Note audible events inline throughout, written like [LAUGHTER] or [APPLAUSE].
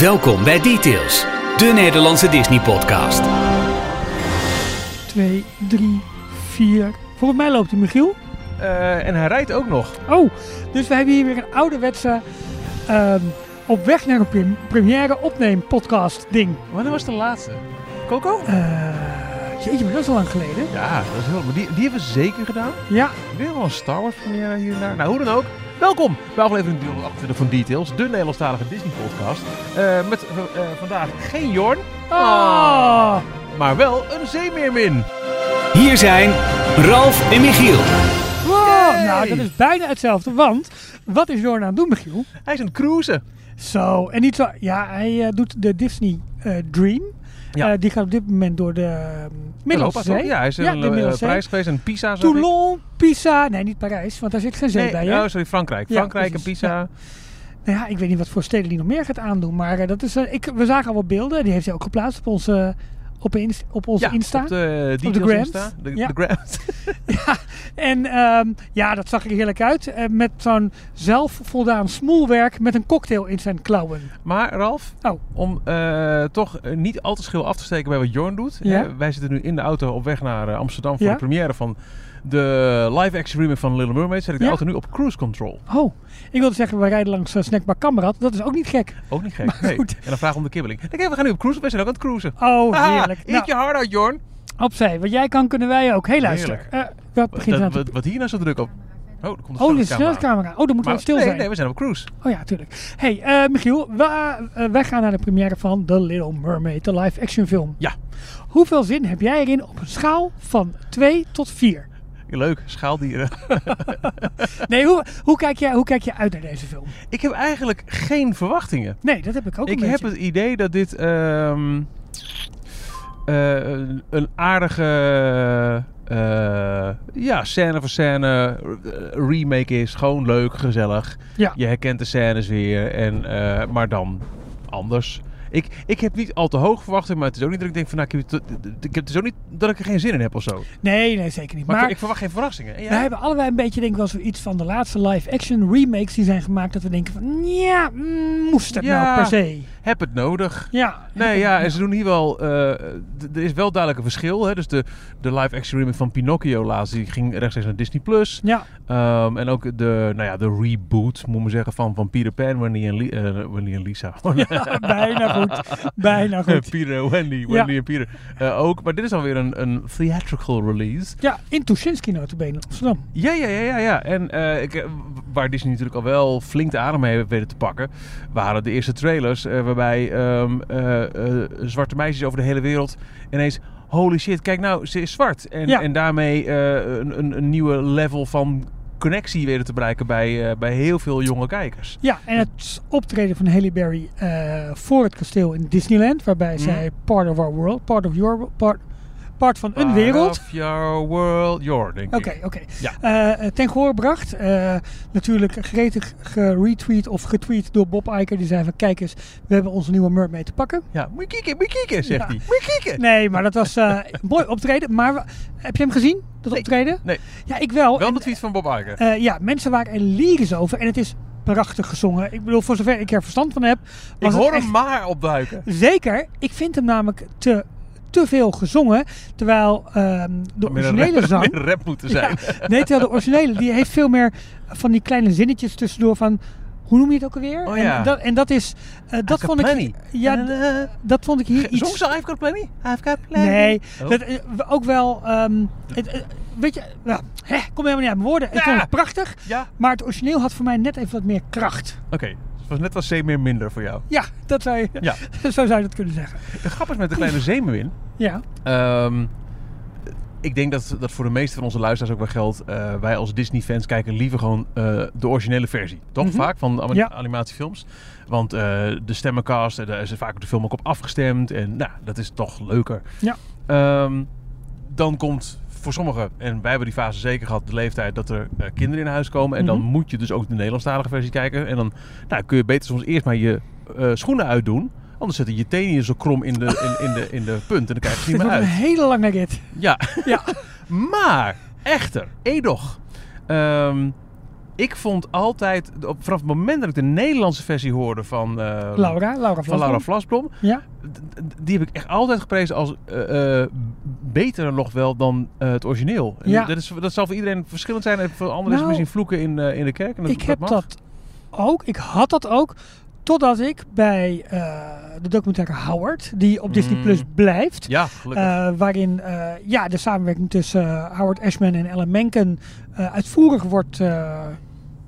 Welkom bij Details, de Nederlandse Disney-podcast. 2, 3, 4. Volgens mij loopt hij Michiel. Eh, en hij rijdt ook nog. Oh, dus we hebben hier weer een ouderwetse ehm op weg naar een prim- première opneem podcast ding. Wanneer was de laatste? Coco? Eh jeetje, maar dat is al lang geleden. Ja, dat is heel... Maar die, die hebben we zeker gedaan. Ja, denk wel een Star Wars première hiernaar. Nou, hoe dan ook. Welkom bij aflevering 328 van Details, de Nederlandstalige Disney podcast. Eh, met eh, vandaag geen Jorn, oh, maar wel een zeemeermin. Hier zijn Ralf en Michiel. wow. Nou, dat is bijna hetzelfde, want wat is Jorn aan het doen, Michiel? Hij is aan het cruisen. Zo, en niet zo, ja, hij eh, doet de Disney eh, Dream. Ja. Eh, die gaat op dit moment door de uh, Middellandse. Ja, hij is Ja, in de een prijs geweest in Pisa. Toulon, Pisa, nee niet Parijs, want daar zit geen zee Nee, bij hè? oh, sorry, Frankrijk. Frankrijk en. Pisa. Nou ja, ik weet niet wat voor steden die nog meer gaat aandoen. Maar eh, dat is, eh, ik, we zagen al wat beelden. Die heeft hij ook geplaatst op onze, op Inst- op onze Ja, Insta. op de Grams. Insta. De, Ja. de Grams. [LAUGHS] Ja, en ehm, ja, dat zag er heerlijk uit. Eh, met zo'n zelfvoldaan smoelwerk met een cocktail in zijn klauwen. Maar Ralf, Oh. om eh, toch eh, niet al te schil af te steken bij wat Jorn doet. Ja. hè, wij zitten nu in de auto op weg naar eh, Amsterdam voor de première van de live-action remake van Little Mermaid. Zet ik de Ja. auto nu op cruise control. Oh, ik wilde zeggen, we rijden langs uh, Snackbar Kammerad. Dat is ook niet gek. Ook niet gek. Nee. En dan vraag om de kibbeling. Ik denk, we gaan nu op cruise. We zijn ook aan het cruisen. Oh, heerlijk. eet Nou, je hard uit, Jorn. opzij. Wat jij kan, kunnen wij ook. Heel luister. Eh, wat begint Dat- wat, wat hier nou zo druk op? Oh, er komt een Oh, snelheidscamera. Oh, dan moeten we stil nee, zijn. nee, we zijn op cruise. Oh ja, tuurlijk. Hey, eh, Michiel, we, eh, wij gaan naar de première van The Little Mermaid, de live-action film. Ja. Hoeveel zin heb jij erin op een schaal van 2 tot 4? Leuk, schaaldieren. [LAUGHS] Nee, hoe, hoe, kijk jij, hoe kijk je uit naar deze film? ik heb eigenlijk geen verwachtingen. Nee, dat heb ik ook Ik een heb beetje. het idee dat dit ehm, eh, een- een aardige eh, ja, scène voor scène eh, remake is. Gewoon leuk, gezellig. Ja. Je herkent de scènes weer, en, maar dan anders. Ik, ik heb niet al te hoog verwacht, maar het is ook niet dat ik denk van nou, ik heb, het, ik heb ook niet dat ik er geen zin in heb of zo. Nee, nee, zeker niet. Maar, Maar, ik, ik verwacht geen verrassingen. En jij? wij hebben allebei een beetje, denk ik, wel zoiets van de laatste live-action remakes die zijn gemaakt. Dat we denken van, ja, mm, moest het Ja. nou per se? Heb het nodig. Ja. Nee, ja, en ze doen hier wel. eh, er is wel duidelijk een verschil. Hè? Dus de, de live-action remake van Pinocchio laatst, die ging rechtstreeks naar Disney Plus. Ja, Ehm, en ook de, nou ja, de reboot, moet men zeggen, van, van Peter Pan, Wendy en, Li- Wendy en Lisa. [LAUGHS] bijna goed. [LAUGHS] Bijna goed. [LAUGHS] Peter en Wendy, Ja. Wendy en Peter eh, ook. Maar dit is alweer een, een theatrical release. Ja, in Tuschinski notabene Amsterdam. Ja, ja, ja, ja. ja. En eh, ik, eh, waar Disney natuurlijk al wel flink de adem mee heeft weten te pakken, waren de eerste trailers waarbij eh, zwarte meisjes over de hele wereld ineens holy shit, kijk nou, ze is zwart. En, Ja. en daarmee een, een, een nieuwe level van connectie weten te bereiken bij, eh, bij heel veel jonge kijkers. Ja, en het optreden van Halle Berry eh, voor het kasteel in Disneyland, waarbij Mhm. zij part of our world, part of your part, part van een wereld. Of your world, your, denk Oké, ik. oké. Ja. Eh, eh, ten gehoor gebracht. Eh, natuurlijk gretig geretweet of getweet door Bob Iger. Die zei van kijk eens, we hebben onze nieuwe mermaid te pakken. Ja, moet je kijken, moet je kijken, zegt Ja. hij. Moet je kijken. Nee, maar dat was een [LAUGHS] mooi optreden. Maar we- heb je hem gezien, dat Nee. optreden? Nee. Ja, ik wel. Wel de tweet van Bob Iger. eh, ja, mensen waren er lyrisch over. En het is prachtig gezongen. Ik bedoel, voor zover ik er verstand van heb. ik hoor echt- hem maar opduiken. Zeker. Ik vind hem namelijk te, te veel gezongen. Terwijl ehm, de originele rap, zang... rap moeten zijn. Ja, nee, terwijl de originele, die heeft veel meer van die kleine zinnetjes tussendoor van... Hoe noem je het ook alweer? Oh ja. en, dat, en dat is... eh, dat vond ik... Ja, dat vond ik hier [LAUGHS] Zong iets... ze I've got plenty? I've got plenty. Nee, Oh. dat, eh, ook wel... ehm, het, eh, weet je, nou, hè, kom helemaal niet uit mijn woorden. Ik Ja. vond het prachtig, Ja? maar het origineel had voor mij net even wat meer kracht. Oké, het was net was C meer minder voor jou. Ja, dat zou je, Ja. [LAUGHS] zo zou je dat kunnen zeggen. De grap is met de kleine zeemermin. Ja, Ehm ik denk dat dat voor de meeste van onze luisteraars ook wel geldt. Eh, wij als Disney-fans kijken liever gewoon eh, de originele versie. Toch Mhm. vaak van Ja. animatiefilms. Want eh, de stemmencast, daar is vaak ook de film ook op afgestemd. En nou, dat is toch leuker. Ja. Ehm, dan komt voor sommigen, en wij hebben die fase zeker gehad, de leeftijd dat er eh, kinderen in huis komen. En dan Mhm. moet je dus ook de Nederlandstalige versie kijken. En dan nou, kun je beter soms eerst maar je eh, schoenen uitdoen. Anders zetten je tenen zo krom in de, in, in de, in de punt en dan krijg je het niet [LAUGHS] meer een uit. hele lange rit. Ja, Ja, [LAUGHS] maar echter, edoch. Ehm, ik vond altijd, op, vanaf het moment dat ik de Nederlandse versie hoorde van, eh, Laura, Laura van Laura Vlasblom. Ja, die heb ik echt altijd geprezen als eh, eh, beter nog wel dan het origineel. Ja. Dat, is, dat zal voor iedereen verschillend zijn. En voor anderen is Nou, het misschien vloeken in, in de kerk. En dat, ik heb mag. dat ook. Ik had dat ook. Totdat ik bij de documentaire Howard, die op Disney Mm. Plus blijft. Ja, waarin ja, de samenwerking tussen Howard Ashman en Ellen Menken uitvoerig wordt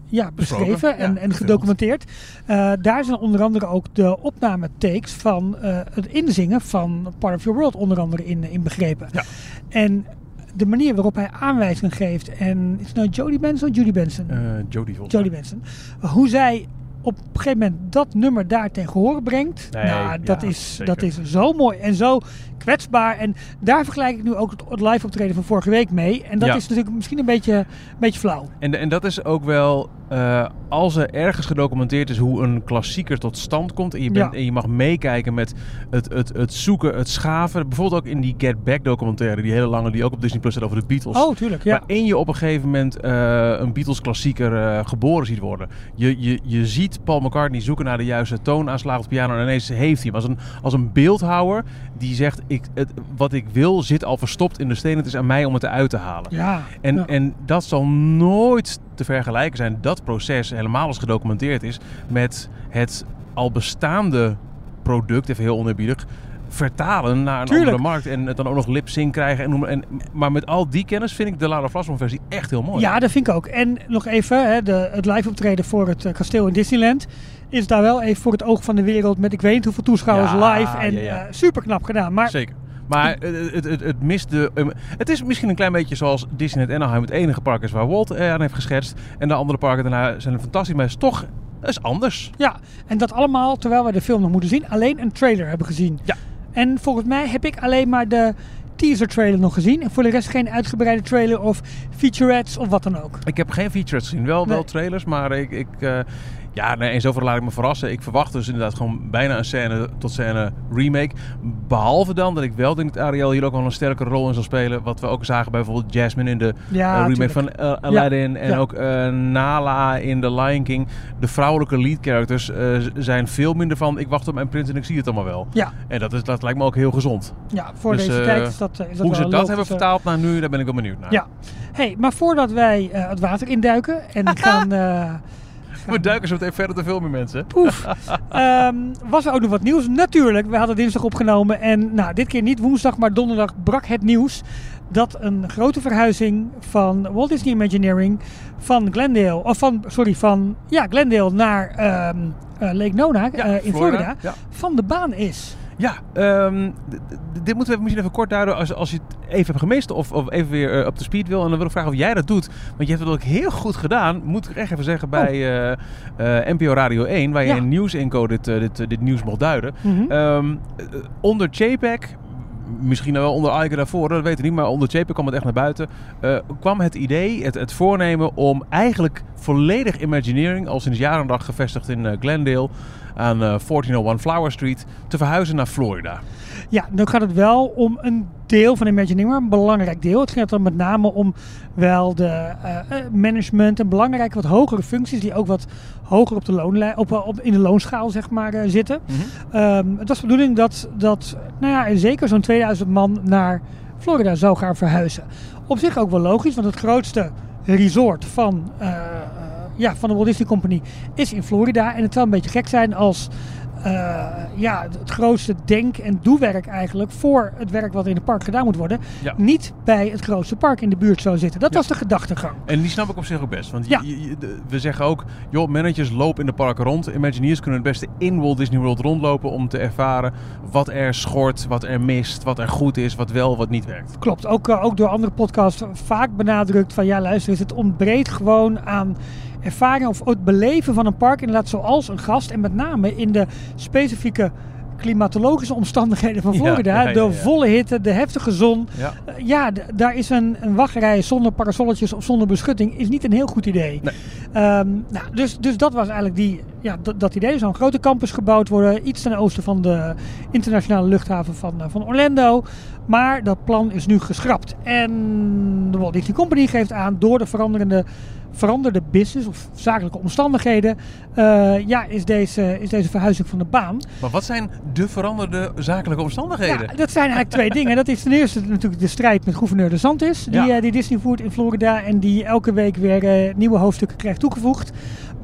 ja, beschreven en, ja, en gedocumenteerd. Eh, daar zijn onder andere ook de opnametakes van eh, het inzingen van Part of Your World onder andere in, in begrepen. Ja. En de manier waarop hij aanwijzingen geeft. En is het nou Jodie Benson of Judy Benson? Eh, Jodie volgens Jodie mij. Benson. Hoe zij op een gegeven moment dat nummer daar ten gehoor brengt. Nee, nou, dat, ja, is, zeker. dat is zo mooi en zo kwetsbaar. En daar vergelijk ik nu ook het- live optreden van vorige week mee. En dat Ja. is natuurlijk misschien een beetje, een beetje flauw. En, en dat is ook wel, eh, als er ergens gedocumenteerd is hoe een klassieker tot stand komt. En je, bent, Ja. en je mag meekijken met het, het, het zoeken, het schaven. Bijvoorbeeld ook in die Get Back documentaire, die hele lange, die ook op Disney Plus staat over de Beatles. Oh, tuurlijk. Ja. Waarin je op een gegeven moment eh, een Beatles klassieker eh, geboren ziet worden. Je, je, je ziet Paul McCartney zoeken naar de juiste toonaanslag op piano en ineens heeft hij hem. Als een, als een beeldhouwer die zegt, ik, het, wat ik wil zit al verstopt in de steen. Het is aan mij om het eruit te halen. ja. En, ja. en dat zal nooit te vergelijken zijn, dat proces, helemaal als gedocumenteerd is, met het al bestaande product, even heel oneerbiedig, vertalen naar een Tuurlijk. andere markt en het dan ook nog lip sync krijgen. En, noemen- en, maar met al die kennis vind ik de Lara Vlasman versie echt heel mooi. Ja, dat vind ik ook. En nog even, hè, de, het live optreden voor het eh, kasteel in Disneyland is daar wel even voor het oog van de wereld met ik weet niet hoeveel toeschouwers Ja, live. En ja, ja. super knap gedaan. Maar Zeker. Maar het, het, het, het mist de. um, het is misschien een klein beetje zoals Disneyland Anaheim het enige park is waar Walt eh, aan heeft geschetst. En de andere parken daarna zijn fantastisch, maar het is toch is anders. ja, en dat allemaal terwijl we de film nog moeten zien, alleen een trailer hebben gezien. Ja. En volgens mij heb ik alleen maar de teaser trailer nog gezien. En voor de rest geen uitgebreide trailer of featurettes of wat dan ook. Ik heb geen features gezien, wel, wel trailers, maar ik, ik eh, ja, nee, in zoverre laat ik me verrassen. Ik verwacht dus inderdaad gewoon bijna een scène tot scène remake. Behalve dan dat ik wel denk dat Ariel hier ook wel een sterkere rol in zal spelen. Wat we ook zagen bij bijvoorbeeld Jasmine in de Ja, eh, remake tuurlijk. van eh, Aladdin. En ja. ook eh, Nala in The Lion King. De vrouwelijke lead characters zijn veel minder van ik wacht op mijn prins en ik zie het allemaal wel. Ja, En dat, is, dat lijkt me ook heel gezond. ja, voor Dus, deze tijd is dat, is dat Hoe ze dat hebben vertaald naar nu, daar ben ik wel benieuwd naar. Ja. Hey, maar voordat wij het water induiken en [LAUGHS] gaan... We duiken zo meteen verder te veel meer mensen. Poef. Ehm, was er ook nog wat nieuws? Natuurlijk, we hadden dinsdag opgenomen. En nou, dit keer niet woensdag, maar donderdag brak het nieuws. Dat een grote verhuizing van Walt Disney Imagineering van Glendale, of van, sorry, van ja, Glendale naar ehm, eh, Lake Nona eh, in Florida, Ja. van de baan is. Ja, ehm, dit moeten we misschien even kort duiden als, als je het even hebt gemist of, of even weer eh, up to speed wil. En dan wil ik vragen of jij dat doet. Want je hebt het ook heel goed gedaan, moet ik echt even zeggen, bij eh, eh, NPO Radio 1. Waar je Oh. Ja. in nieuwsinco dit, eh, dit, eh, dit nieuws mocht duiden. Mhm. Ehm, eh, onder JPEG, misschien wel onder Iger daarvoor, dat weet ik niet. Maar onder JPEG kwam het echt naar buiten. eh, kwam het idee, het, het voornemen om eigenlijk volledig Imagineering, al sinds jaren en dag gevestigd in eh, Glendale aan eh 1401 Flower Street, te verhuizen naar Florida. Ja, dan gaat het wel om een deel van Imagineering, maar een belangrijk deel. Het gaat dan met name om wel de eh, eh, management en belangrijke wat hogere functies die ook wat hoger op de loonlijn, op, op, in de loonschaal zeg maar eh, zitten. Ehm, het was de bedoeling dat, dat nou ja, zeker zo'n 2000 man naar Florida zou gaan verhuizen. Op zich ook wel logisch, want het grootste resort van, eh, eh, ja, van de Walt Disney Company is in Florida. En het zou een beetje gek zijn als eh, ja, het grootste denk- en doewerk eigenlijk voor het werk wat in het park gedaan moet worden, Ja. niet bij het grootste park in de buurt zou zitten. Dat Ja. was de gedachtegang. En die snap ik op zich ook best. Want Ja. je- je- de- we zeggen ook, joh, managers lopen in de parken rond. Imagineers kunnen het beste in Walt Disney World rondlopen om te ervaren wat er schort, wat er mist, wat er goed is, wat wel, wat niet werkt. Klopt, ook, eh, ook door andere podcasts vaak benadrukt van ja luister het ontbreekt gewoon aan ervaring of het beleven van een park inderdaad zoals een gast en met name in de specifieke klimatologische omstandigheden van Florida. ja, ja, de volle hitte, de heftige zon. Ja. Eh, daar is een, een wachtrij zonder parasolletjes of zonder beschutting is niet een heel goed idee. Nee. Ehm, nou, dus, dus dat was eigenlijk die, ja, dat, dat idee. Er zou een grote campus gebouwd worden, iets ten oosten van de internationale luchthaven van, eh, van Orlando. Maar dat plan is nu geschrapt. En de Walt Disney Company geeft aan door de veranderende veranderde business of zakelijke omstandigheden eh, ja, is, deze, is deze verhuizing van de baan. Maar wat zijn de veranderde zakelijke omstandigheden? Ja, dat zijn eigenlijk twee dingen. Dat is ten eerste natuurlijk de strijd met gouverneur De Santis, die, Ja. eh, die Disney voert in Florida en die elke week weer eh, nieuwe hoofdstukken krijgt toegevoegd.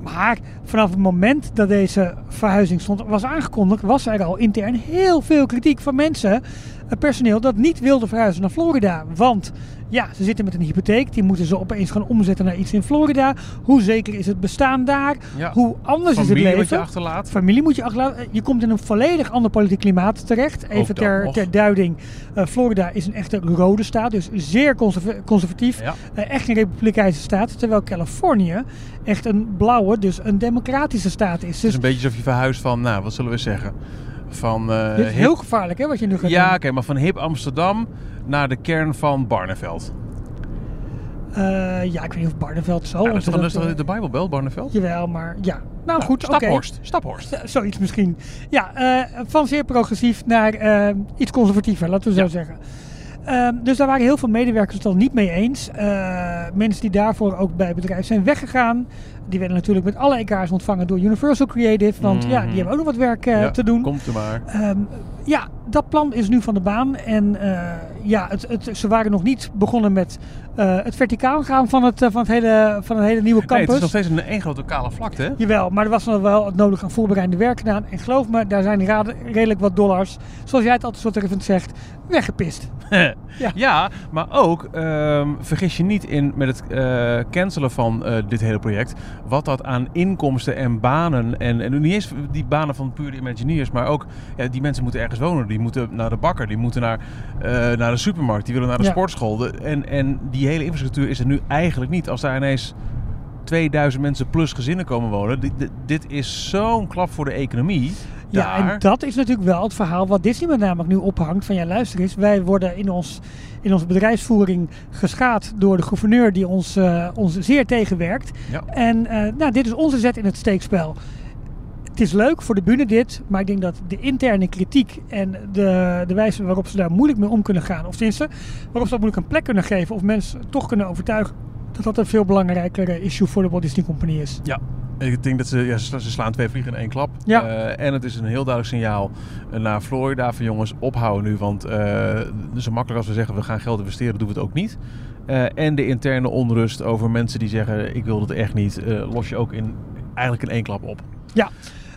Maar vanaf het moment dat deze verhuizing stond, was aangekondigd, was er al intern heel veel kritiek van mensen, personeel, dat niet wilde verhuizen naar Florida. Want ja, ze zitten met een hypotheek, die moeten ze opeens gaan omzetten naar iets in Florida. Hoe zeker is het bestaan daar? Ja. Hoe anders is het Familie wat leven? je achterlaat. Familie moet je achterlaten. Je komt in een volledig ander politiek klimaat terecht. Even ter, duiding. eh, Florida is een echte rode staat, dus zeer conserva- conservatief. Ja. Eh, echt een republikeinse staat. Terwijl Californië echt een blauwe, dus een democratische staat is. Het is Dus een beetje alsof je verhuist van, nou, wat zullen we zeggen? Van, eh, dit is hip- heel gevaarlijk hè, wat je nu gaat Ja, doen. oké, maar van hip Amsterdam naar de kern van Barneveld. Eh, ja, ik weet niet of Barneveld zo... Ja, dat is toch, dat is ontzettend, toch de Bijbelbelt, Barneveld? eh, Jawel, maar ja. Nou Ja, goed, oké. Staphorst. Staphorst. Zoiets misschien. Ja, eh, van zeer progressief naar eh, iets conservatiever, laten we zo Ja. zeggen. Ehm, dus daar waren heel veel medewerkers het al niet mee eens. Eh, mensen die daarvoor ook bij het bedrijf zijn weggegaan. Die werden natuurlijk met alle EK's ontvangen door Universal Creative. Want ja, Mhm. die hebben ook nog wat werk eh, Ja, te doen. Komt er maar. Ehm, ja, dat plan is nu van de baan. En eh, ja, het, het, ze waren nog niet begonnen met eh, het verticaal gaan van het, eh, van het, hele, van het hele nieuwe Nee, campus. het is nog steeds een één grote kale vlakte, hè? Jawel, maar er was nog wel het nodig aan voorbereidende werk gedaan. En geloof me, daar zijn redelijk wat dollars, zoals jij het altijd zo treffend zegt, weggepist. [LAUGHS] Ja. ja. maar ook, ehm, vergis je niet in met het eh, cancelen van dit hele project, wat dat aan inkomsten en banen, en, en niet eens die banen van pure Imagineers, maar ook, ja, die mensen moeten ergens wonen. Die moeten naar de bakker, die moeten naar, naar de supermarkt, die willen naar de Ja. sportschool. De- en, en die hele infrastructuur is er nu eigenlijk niet. Als daar ineens 2000 mensen plus gezinnen komen wonen, dit, dit, dit is zo'n klap voor de economie. Ja, en dat is natuurlijk wel het verhaal wat Disney met name ook nu ophangt. Van ja, luister eens, wij worden in, ons, in onze bedrijfsvoering geschaad door de gouverneur die ons, eh, ons zeer tegenwerkt. Ja. En eh, nou, dit is onze zet in het steekspel. Het is leuk voor de bühne dit, maar ik denk dat de interne kritiek en de, de wijze waarop ze daar moeilijk mee om kunnen gaan, of tenminste waarop ze dat moeilijk een plek kunnen geven, of mensen toch kunnen overtuigen, dat dat een veel belangrijker issue voor de Walt Disney Company is. Ja, ik denk dat ze, ja, ze sla- ze slaan twee vliegen in één klap. Ja. Eh, en het is een heel duidelijk signaal eh, naar Florida van jongens, ophouden nu. Want eh, zo makkelijk als we zeggen we gaan geld investeren, doen we het ook niet. En de interne onrust over mensen die zeggen ik wil het echt niet, los je ook in, eigenlijk in één klap op. Ja.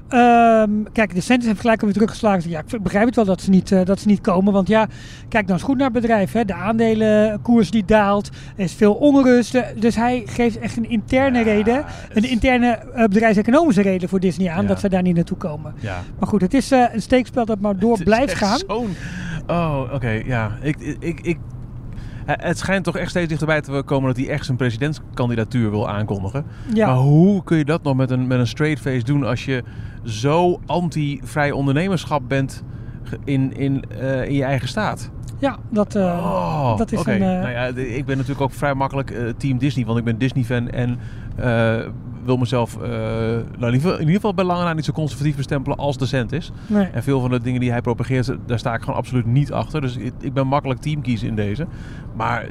Ehm, kijk, de Centers heeft gelijk alweer teruggeslagen. Ja, ik begrijp het wel dat ze niet, eh, dat ze niet komen. Want ja, kijk nou eens goed naar het bedrijf. Hè. De aandelenkoers die daalt. Er is veel onrust. Eh, Dus hij geeft echt een interne Ja, reden. Een interne eh, bedrijfseconomische reden voor Disney aan. Ja. Dat ze daar niet naartoe komen. Ja. Maar goed, het is een steekspel dat maar door Het blijft gaan. Oh, oké, ja. Ik, ik, ik, het schijnt toch echt steeds dichterbij te komen dat hij echt zijn presidentskandidatuur wil aankondigen. Ja. Maar hoe kun je dat nog met een, met een straight face doen als je zo anti-vrij ondernemerschap bent in, in, eh, in je eigen staat? Ja, dat, eh, oh, dat is oké. een... eh, Nou ja, de- ik ben natuurlijk ook vrij makkelijk team Disney, want ik ben Disney-fan en wil mezelf nou, in, ieder geval, in ieder geval bij lange na niet zo conservatief bestempelen als decent is. nee. En veel van de dingen die hij propageert, daar sta ik gewoon absoluut niet achter. Dus ik, ik ben makkelijk team kiezen in deze. Maar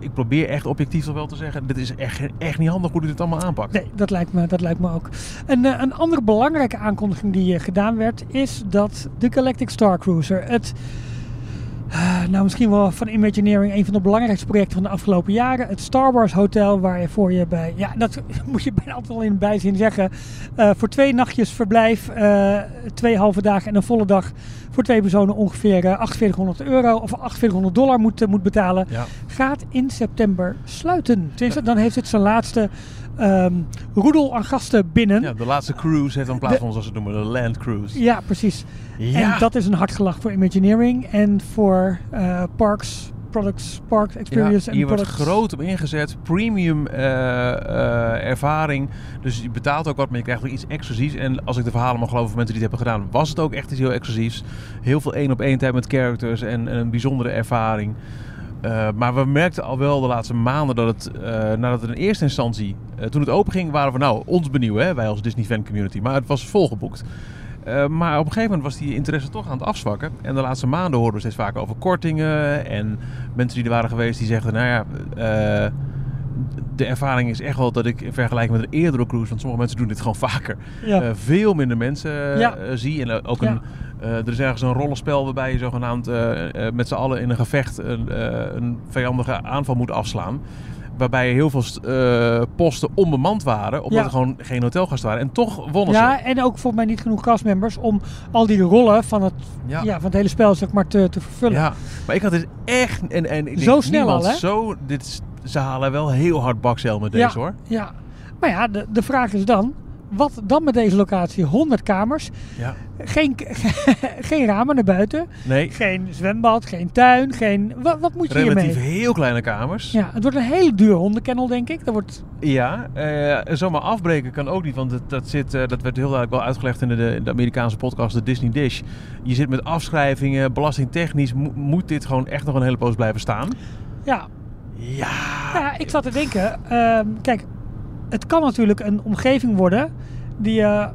ik probeer echt objectief wel te zeggen, dit is echt, echt niet handig hoe dit allemaal aanpakt. Nee, dat lijkt me, dat lijkt me ook. Een, eh, een andere belangrijke aankondiging die eh, gedaan werd, is dat de Galactic Star Cruiser, het, nou misschien wel van Imagineering, een van de belangrijkste projecten van de afgelopen jaren, het Star Wars Hotel, waar je voor je bij, ja, dat [LAUGHS] moet je bijna altijd wel in bijzin zeggen, eh, voor twee nachtjes verblijf, eh, twee halve dagen en een volle dag voor twee personen ongeveer eh, 4800 euro of 4800 dollar moet, eh, moet betalen Ja. gaat in september sluiten. Tenminste, dan heeft het zijn laatste ehm, roedel aan gasten binnen. ja, Ja, de laatste cruise heeft dan plaats De- van, zoals ze het noemen, de land cruise. precies. Ja. En dat is een hard gelach voor Imagineering en voor eh, Parks, Products, Park Experience Ja, en hier wordt groot op ingezet. Premium eh, eh, ervaring. Dus je betaalt ook wat, maar je krijgt ook iets exclusiefs. En als ik de verhalen mag geloven van mensen die het hebben gedaan, was het ook echt iets heel exclusiefs. Heel veel één op één tijd met characters en, en een bijzondere ervaring. Eh, maar we merkten al wel de laatste maanden dat het, eh, nadat het in eerste instantie, eh, toen het open ging, waren we nou ons benieuwd, hè, wij als Disney fan community. Maar het was volgeboekt. Maar op een gegeven moment was die interesse toch aan het afzwakken. En de laatste maanden hoorden we steeds vaker over kortingen. En mensen die er waren geweest die zegden, nou ja, de ervaring is echt wel dat ik in vergelijking met een eerdere cruise, want sommige mensen doen dit gewoon vaker, Ja. veel minder mensen Ja. zie. En ook Ja. een, er is ergens een rollenspel waarbij je zogenaamd eh, eh, met z'n allen in een gevecht een, eh, een vijandige aanval moet afslaan. Waarbij heel veel st- eh, posten onbemand waren, omdat Ja. er gewoon geen hotelgast waren. En toch wonnen ze. Ja, en ook volgens mij niet genoeg castmembers om al die rollen van het, ja. Ja. van het hele spel zeg maar, te, te vervullen. Ja, maar ik had dus echt... En, en ik Zo denk, snel al, hè? Zo, dit ze halen wel heel hard bakzeil met deze hoor. Ja. Maar ja, de, de vraag is dan, wat dan met deze locatie? 100 kamers, Ja. geen, [LAUGHS] geen ramen naar buiten, Nee, geen zwembad, geen tuin, geen... Wat, wat moet je relatief hiermee? heel kleine kamers. Ja, het wordt een hele duur hondenkennel, denk ik. Dat wordt, Ja, eh, zomaar afbreken kan ook niet, want dat, dat, zit, eh, dat werd heel duidelijk wel uitgelegd in de, in de Amerikaanse podcast, de Disney Dish. Je zit met afschrijvingen, belastingtechnisch mo- moet dit gewoon echt nog een hele poos blijven staan. ja, Ja, Ja, ik zat te denken. ehm, kijk, het kan natuurlijk een omgeving worden die je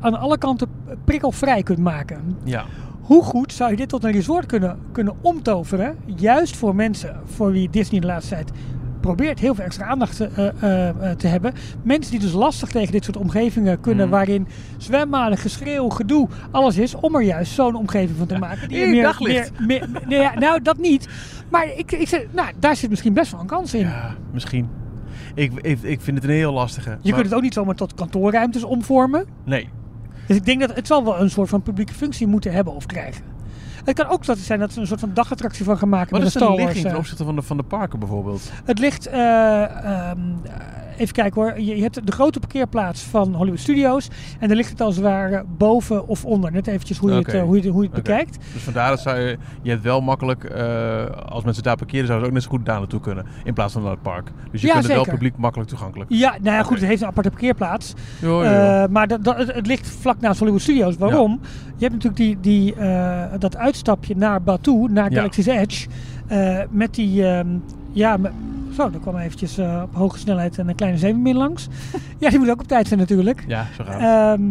aan alle kanten prikkelvrij kunt maken. ja. Hoe goed zou je dit tot een resort kunnen, kunnen omtoveren? Juist voor mensen voor wie Disney de laatste tijd probeert heel veel extra aandacht te, eh, eh, eh, te hebben. Mensen die dus lastig tegen dit soort omgevingen kunnen, Mhm. waarin zwembaden, geschreeuw, gedoe, alles is, om er juist zo'n omgeving van te maken. Hier, meer, daglicht. meer, meer, nee, ja, nou, dat niet. Maar ik, ik zeg, nou, daar zit misschien best wel een kans in. ja misschien. Ik, ik, ik vind het een heel lastige. Je Maar- kunt het ook niet zomaar tot kantoorruimtes omvormen. Nee, Dus ik denk dat het zal wel een soort van publieke functie moeten hebben of krijgen. Het kan ook dat het zijn dat ze een soort van dagattractie van gaan maken wat met is de Wars. ligging ten eh. opzichte van de, van de parken bijvoorbeeld? Het ligt, eh, ehm, even kijken hoor, je, je hebt de grote parkeerplaats van Hollywood Studios. En daar ligt het als het ware boven of onder. Net eventjes hoe je het, eh, hoe je, hoe je het bekijkt. Dus vandaar dat zou je, je hebt wel makkelijk, eh, als mensen daar parkeren, zouden ze ook net zo goed daar naartoe kunnen. In plaats van naar het park. Dus je Ja, kunt het wel publiek makkelijk toegankelijk. Ja, nou ja, goed, het heeft een aparte parkeerplaats. Jo, jo, jo. Eh, maar dat, dat, het, het ligt vlak naast Hollywood Studios. Waarom? Je hebt natuurlijk die, die, eh, dat uitstapje naar Batuu, naar. Galaxy's Edge. eh, met die, ehm, ja, zo, er kwam eventjes eh, op hoge snelheid een kleine zeemermin langs. [LAUGHS] ja, die moet ook op tijd zijn natuurlijk. ja, zo gaat het. Ehm,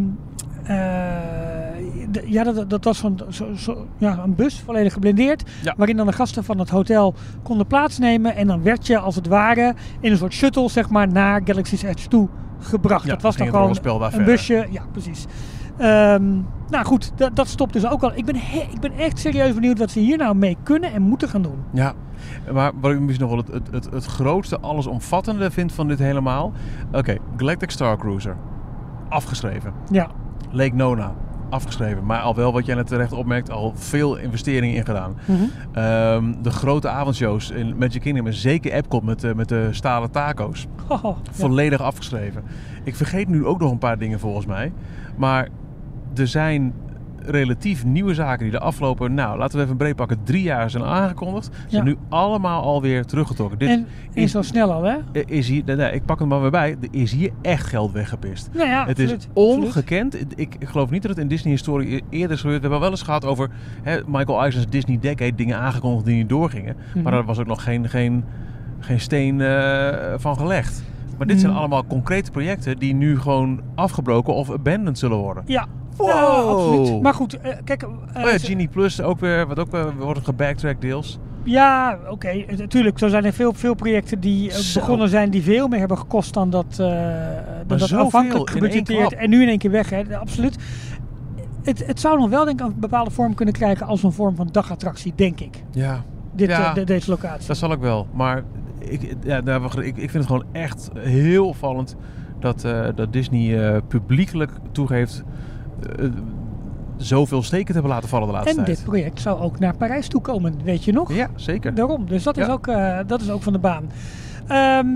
eh, ja, dat, dat was zo'n zo, zo, ja, een bus, volledig geblindeerd. Ja. Waarin dan de gasten van het hotel konden plaatsnemen. En dan werd je als het ware in een soort shuttle zeg maar, naar Galaxy's Edge toe gebracht. Ja, dat was dan gewoon daar een verder. busje. Ja, precies. Ehm, nou goed, dat, dat stopt dus ook al. Ik ben, he- ik ben echt serieus benieuwd wat ze hier nou mee kunnen en moeten gaan doen. Ja, maar wat ik misschien nog wel het, het, het, grootste, allesomvattende vind van dit helemaal. Oké, Galactic Star Cruiser. Afgeschreven. Ja, Lake Nona. Afgeschreven. Maar al wel, wat jij net terecht opmerkt, al veel investeringen in gedaan. Mhm. Ehm, de grote avondshows in Magic Kingdom. En zeker Epcot met, de- met de stalen taco's. Oh, ja. Volledig afgeschreven. Ik vergeet nu ook nog een paar dingen volgens mij. Maar er zijn relatief nieuwe zaken die de afgelopen, nou laten we even breed pakken, drie jaar zijn aangekondigd. Zijn Ja. nu allemaal alweer teruggetrokken. Dit en, is- zo snel al, hè? is hier, nee, nee, ik pak hem maar weer bij, er is hier echt geld weggepist. Nou ja, Het is absoluut, ongekend. Ik, ik geloof niet dat het in Disney-historie eerder is gebeurd. We hebben wel eens gehad over hè, Michael Eisner's Disney Decade, dingen aangekondigd die niet doorgingen. Mhm. Maar daar was ook nog geen, geen, geen steen eh, van gelegd. Maar dit zijn Mhm. allemaal concrete projecten die nu gewoon afgebroken of abandoned zullen worden. Ja, Wow. ja, absoluut. Maar goed, eh, kijk. eh, Oh ja, Genie Plus ook weer, wat ook weer wordt gebacktracked deels. Ja, oké. eh, Natuurlijk, zo zijn er veel, veel projecten die eh, Zo. begonnen zijn die veel meer hebben gekost dan dat, eh dan dat aanvankelijk gebudgeteerd. En nu in één keer weg, hè. Absoluut. Het, het zou nog wel denk ik een bepaalde vorm kunnen krijgen als een vorm van dagattractie, denk ik. Ja, Dit, Ja. eh, de- deze locatie. dat zal ik wel. Maar ik, ja, we- ik, ik vind het gewoon echt heel opvallend dat, eh, dat Disney eh, publiekelijk toegeeft eh, zoveel steken te hebben laten vallen de laatste en tijd. dit project zou ook naar Parijs toe komen, weet je nog? Ja, zeker. Daarom. Dus dat is, ook, eh, dat is ook van de baan. Ehm,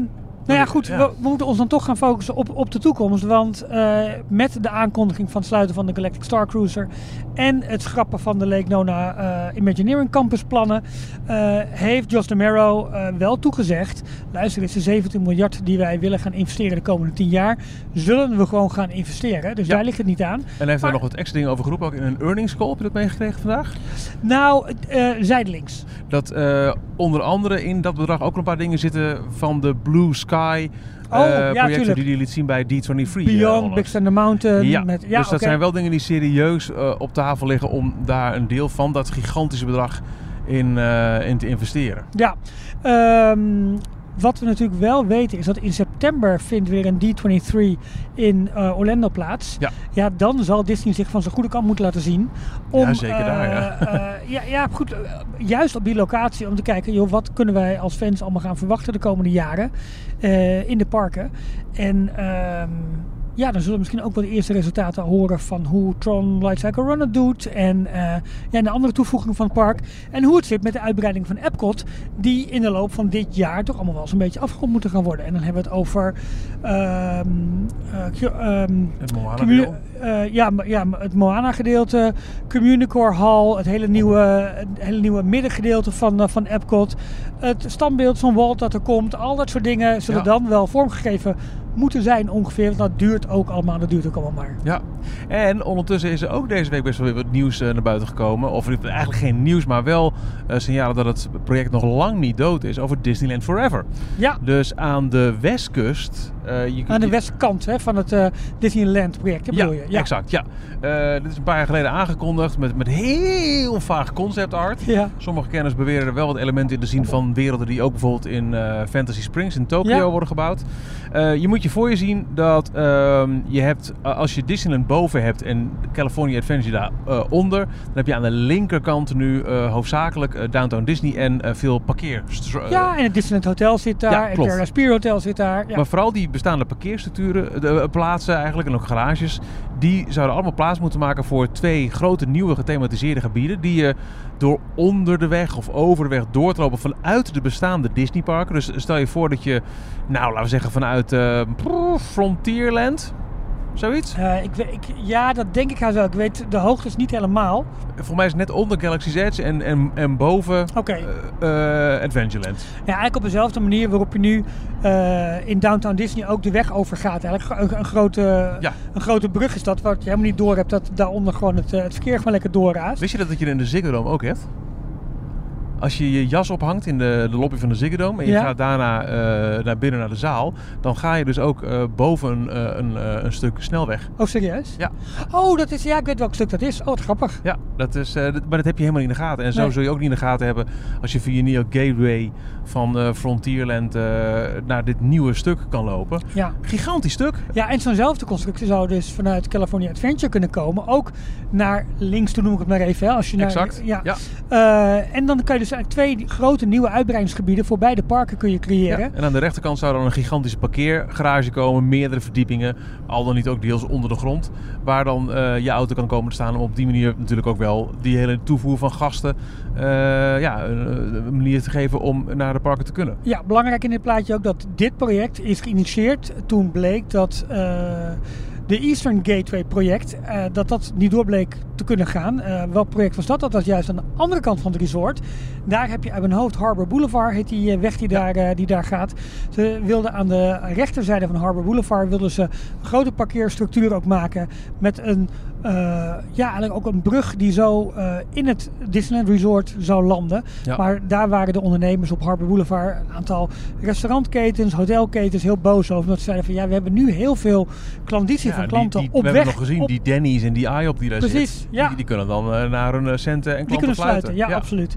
nou ja, goed. Ja. We, we moeten ons dan toch gaan focussen op, op de toekomst. Want eh, met de aankondiging van het sluiten van de Galactic Star Cruiser... en het schrappen van de Lake Nona eh, Imagineering Campus plannen... eh, heeft Josh DeMero eh, wel toegezegd... luister, dit is de 17 miljard die wij willen gaan investeren de komende 10 jaar... zullen we gewoon gaan investeren. Dus Ja. daar ligt het niet aan. En hij heeft daar nog wat extra dingen over geroepen, ook in een earnings call. Heb je dat meegekregen vandaag? Nou, zijdelings. Dat onder andere in dat bedrag ook een paar dingen zitten van de Blue Sky Oh, eh, ja, projecten tuurlijk. die hij liet zien bij D23. eh, Beyond, onlangs. Big Thunder Mountain. Ja, met, ja dus dat zijn wel dingen die serieus eh, op tafel liggen om daar een deel van dat gigantische bedrag in, in te investeren. Ja, ehm, Wat we natuurlijk wel weten is dat in september vindt weer een D23 in eh, Orlando plaats. Ja. ja, dan zal Disney zich van zijn goede kant moeten laten zien. Om, Ja, zeker daar, ja. eh, eh, ja, ja, goed. juist op die locatie om te kijken, joh, wat kunnen wij als fans allemaal gaan verwachten de komende jaren in de parken. En ehm, ja, dan zullen we misschien ook wel de eerste resultaten horen van hoe Tron Light Cycle Run het doet. En, eh, ja, de andere toevoegingen van het park. En hoe het zit met de uitbreiding van Epcot. Die in de loop van dit jaar toch allemaal wel eens een beetje afgerond moeten gaan worden. En dan hebben we het over... ehm, eh, ehm, Het Moana eh, ja, ja, het Moana gedeelte, Communicore Hall, het hele nieuwe, het hele nieuwe middengedeelte van, van Epcot, het standbeeld van Walt dat er komt, al dat soort dingen zullen Ja. dan wel vormgegeven moeten zijn ongeveer. Want dat duurt ook allemaal, dat duurt ook allemaal maar. Ja, en ondertussen is er ook deze week best wel weer wat nieuws eh, naar buiten gekomen. Of eigenlijk geen nieuws, maar wel eh, signalen dat het project nog lang niet dood is over Disneyland Forever. Ja, Dus aan de westkust. eh, je, aan de westkant hè, van het Disneyland project, hè, Ja, bedoel je? exact. Ja. Dit is een paar jaar geleden aangekondigd met, met heel vaag concept art. Ja. Sommige kenners beweren er wel wat elementen in te zien van werelden die ook bijvoorbeeld in Fantasy Springs in Tokio Ja. worden gebouwd. Je moet je voor je zien dat ehm, je hebt, eh, als je Disneyland boven hebt en California Adventure daaronder, onder, dan heb je aan de linkerkant nu eh, hoofdzakelijk eh, Downtown Disney en eh, veel parkeer. ja, en het Disneyland Hotel zit daar, Ja, het klopt. Terra Spear Hotel zit daar. Ja. Maar vooral die bestaande parkeerstructuren, de, eh, plaatsen eigenlijk en ook garages, die zouden allemaal plaats moeten maken voor twee grote nieuwe gethematiseerde gebieden. Die je door onder de weg of over de weg door te lopen vanuit de bestaande Disneyparken. Dus stel je voor dat je, nou laten we zeggen vanuit eh, Frontierland, zoiets. Eh, ik, ik, ja, dat denk ik wel. Ik weet de hoogtes niet helemaal. Volgens mij is het net onder Galaxy's Edge en, en, en boven Oké. eh, eh, Adventureland. Ja, eigenlijk op dezelfde manier waarop je nu in Downtown Disney ook de weg overgaat. Eigenlijk een, een, grote, Ja. een grote brug is dat, wat je helemaal niet door hebt, dat daaronder gewoon het, het verkeer gewoon lekker doorraast. Wist je dat dat je in de Ziggo Dome ook hebt? Als je je jas ophangt in de, de lobby van de Ziggo Dome en je Ja. gaat daarna eh, naar binnen naar de zaal, dan ga je dus ook eh, boven een, eh, een, eh, een stuk snelweg. Oh, serieus? Ja. Oh, dat is, ja, ik weet welk stuk dat is. Oh, wat grappig. Ja, dat is, dat- maar dat heb je helemaal niet in de gaten. En zo Nee. zul je ook niet in de gaten hebben als je via Neo Gateway van Frontierland naar dit nieuwe stuk kan lopen. Ja. Gigantisch stuk. Ja, en zo'nzelfde constructie zou dus vanuit California Adventure kunnen komen. Ook naar links toe noem ik het maar even. Hè, als je naar, Exact. Ja. Ja. En dan kan je dus eigenlijk twee grote nieuwe uitbreidingsgebieden voor beide parken kun je creëren. Ja, En aan de rechterkant zou dan een gigantische parkeergarage komen, meerdere verdiepingen, al dan niet ook deels onder de grond, waar dan eh, je auto kan komen te staan om op die manier natuurlijk ook wel die hele toevoer van gasten eh, ja, een, manier te geven om naar de parken te kunnen. Ja, belangrijk in dit plaatje ook dat dit project is geïnitieerd toen bleek dat eh, de Eastern Gateway project, dat dat niet door bleek te kunnen gaan. Eh, welk project was dat? Dat was juist aan de andere kant van het resort. Daar heb je uit mijn hoofd Harbor Boulevard, heet die eh, weg die, daar, eh, die daar gaat. Ze wilden aan de rechterzijde van Harbor Boulevard wilden ze een grote parkeerstructuur ook maken met een, eh, ja, eigenlijk ook een brug die zo in het Disneyland Resort zou landen. Ja. Maar daar waren de ondernemers op Harbor Boulevard, een aantal restaurantketens, hotelketens, heel boos over. Omdat ze zeiden van ja, we hebben nu heel veel klanditie Ja, van die- klanten die, op we weg. hebben nog gezien, op- die Denny's en die IOP die daar Precies, zit, ja. die, die kunnen dan naar hun centen en die klanten kunnen sluiten, ja, absoluut.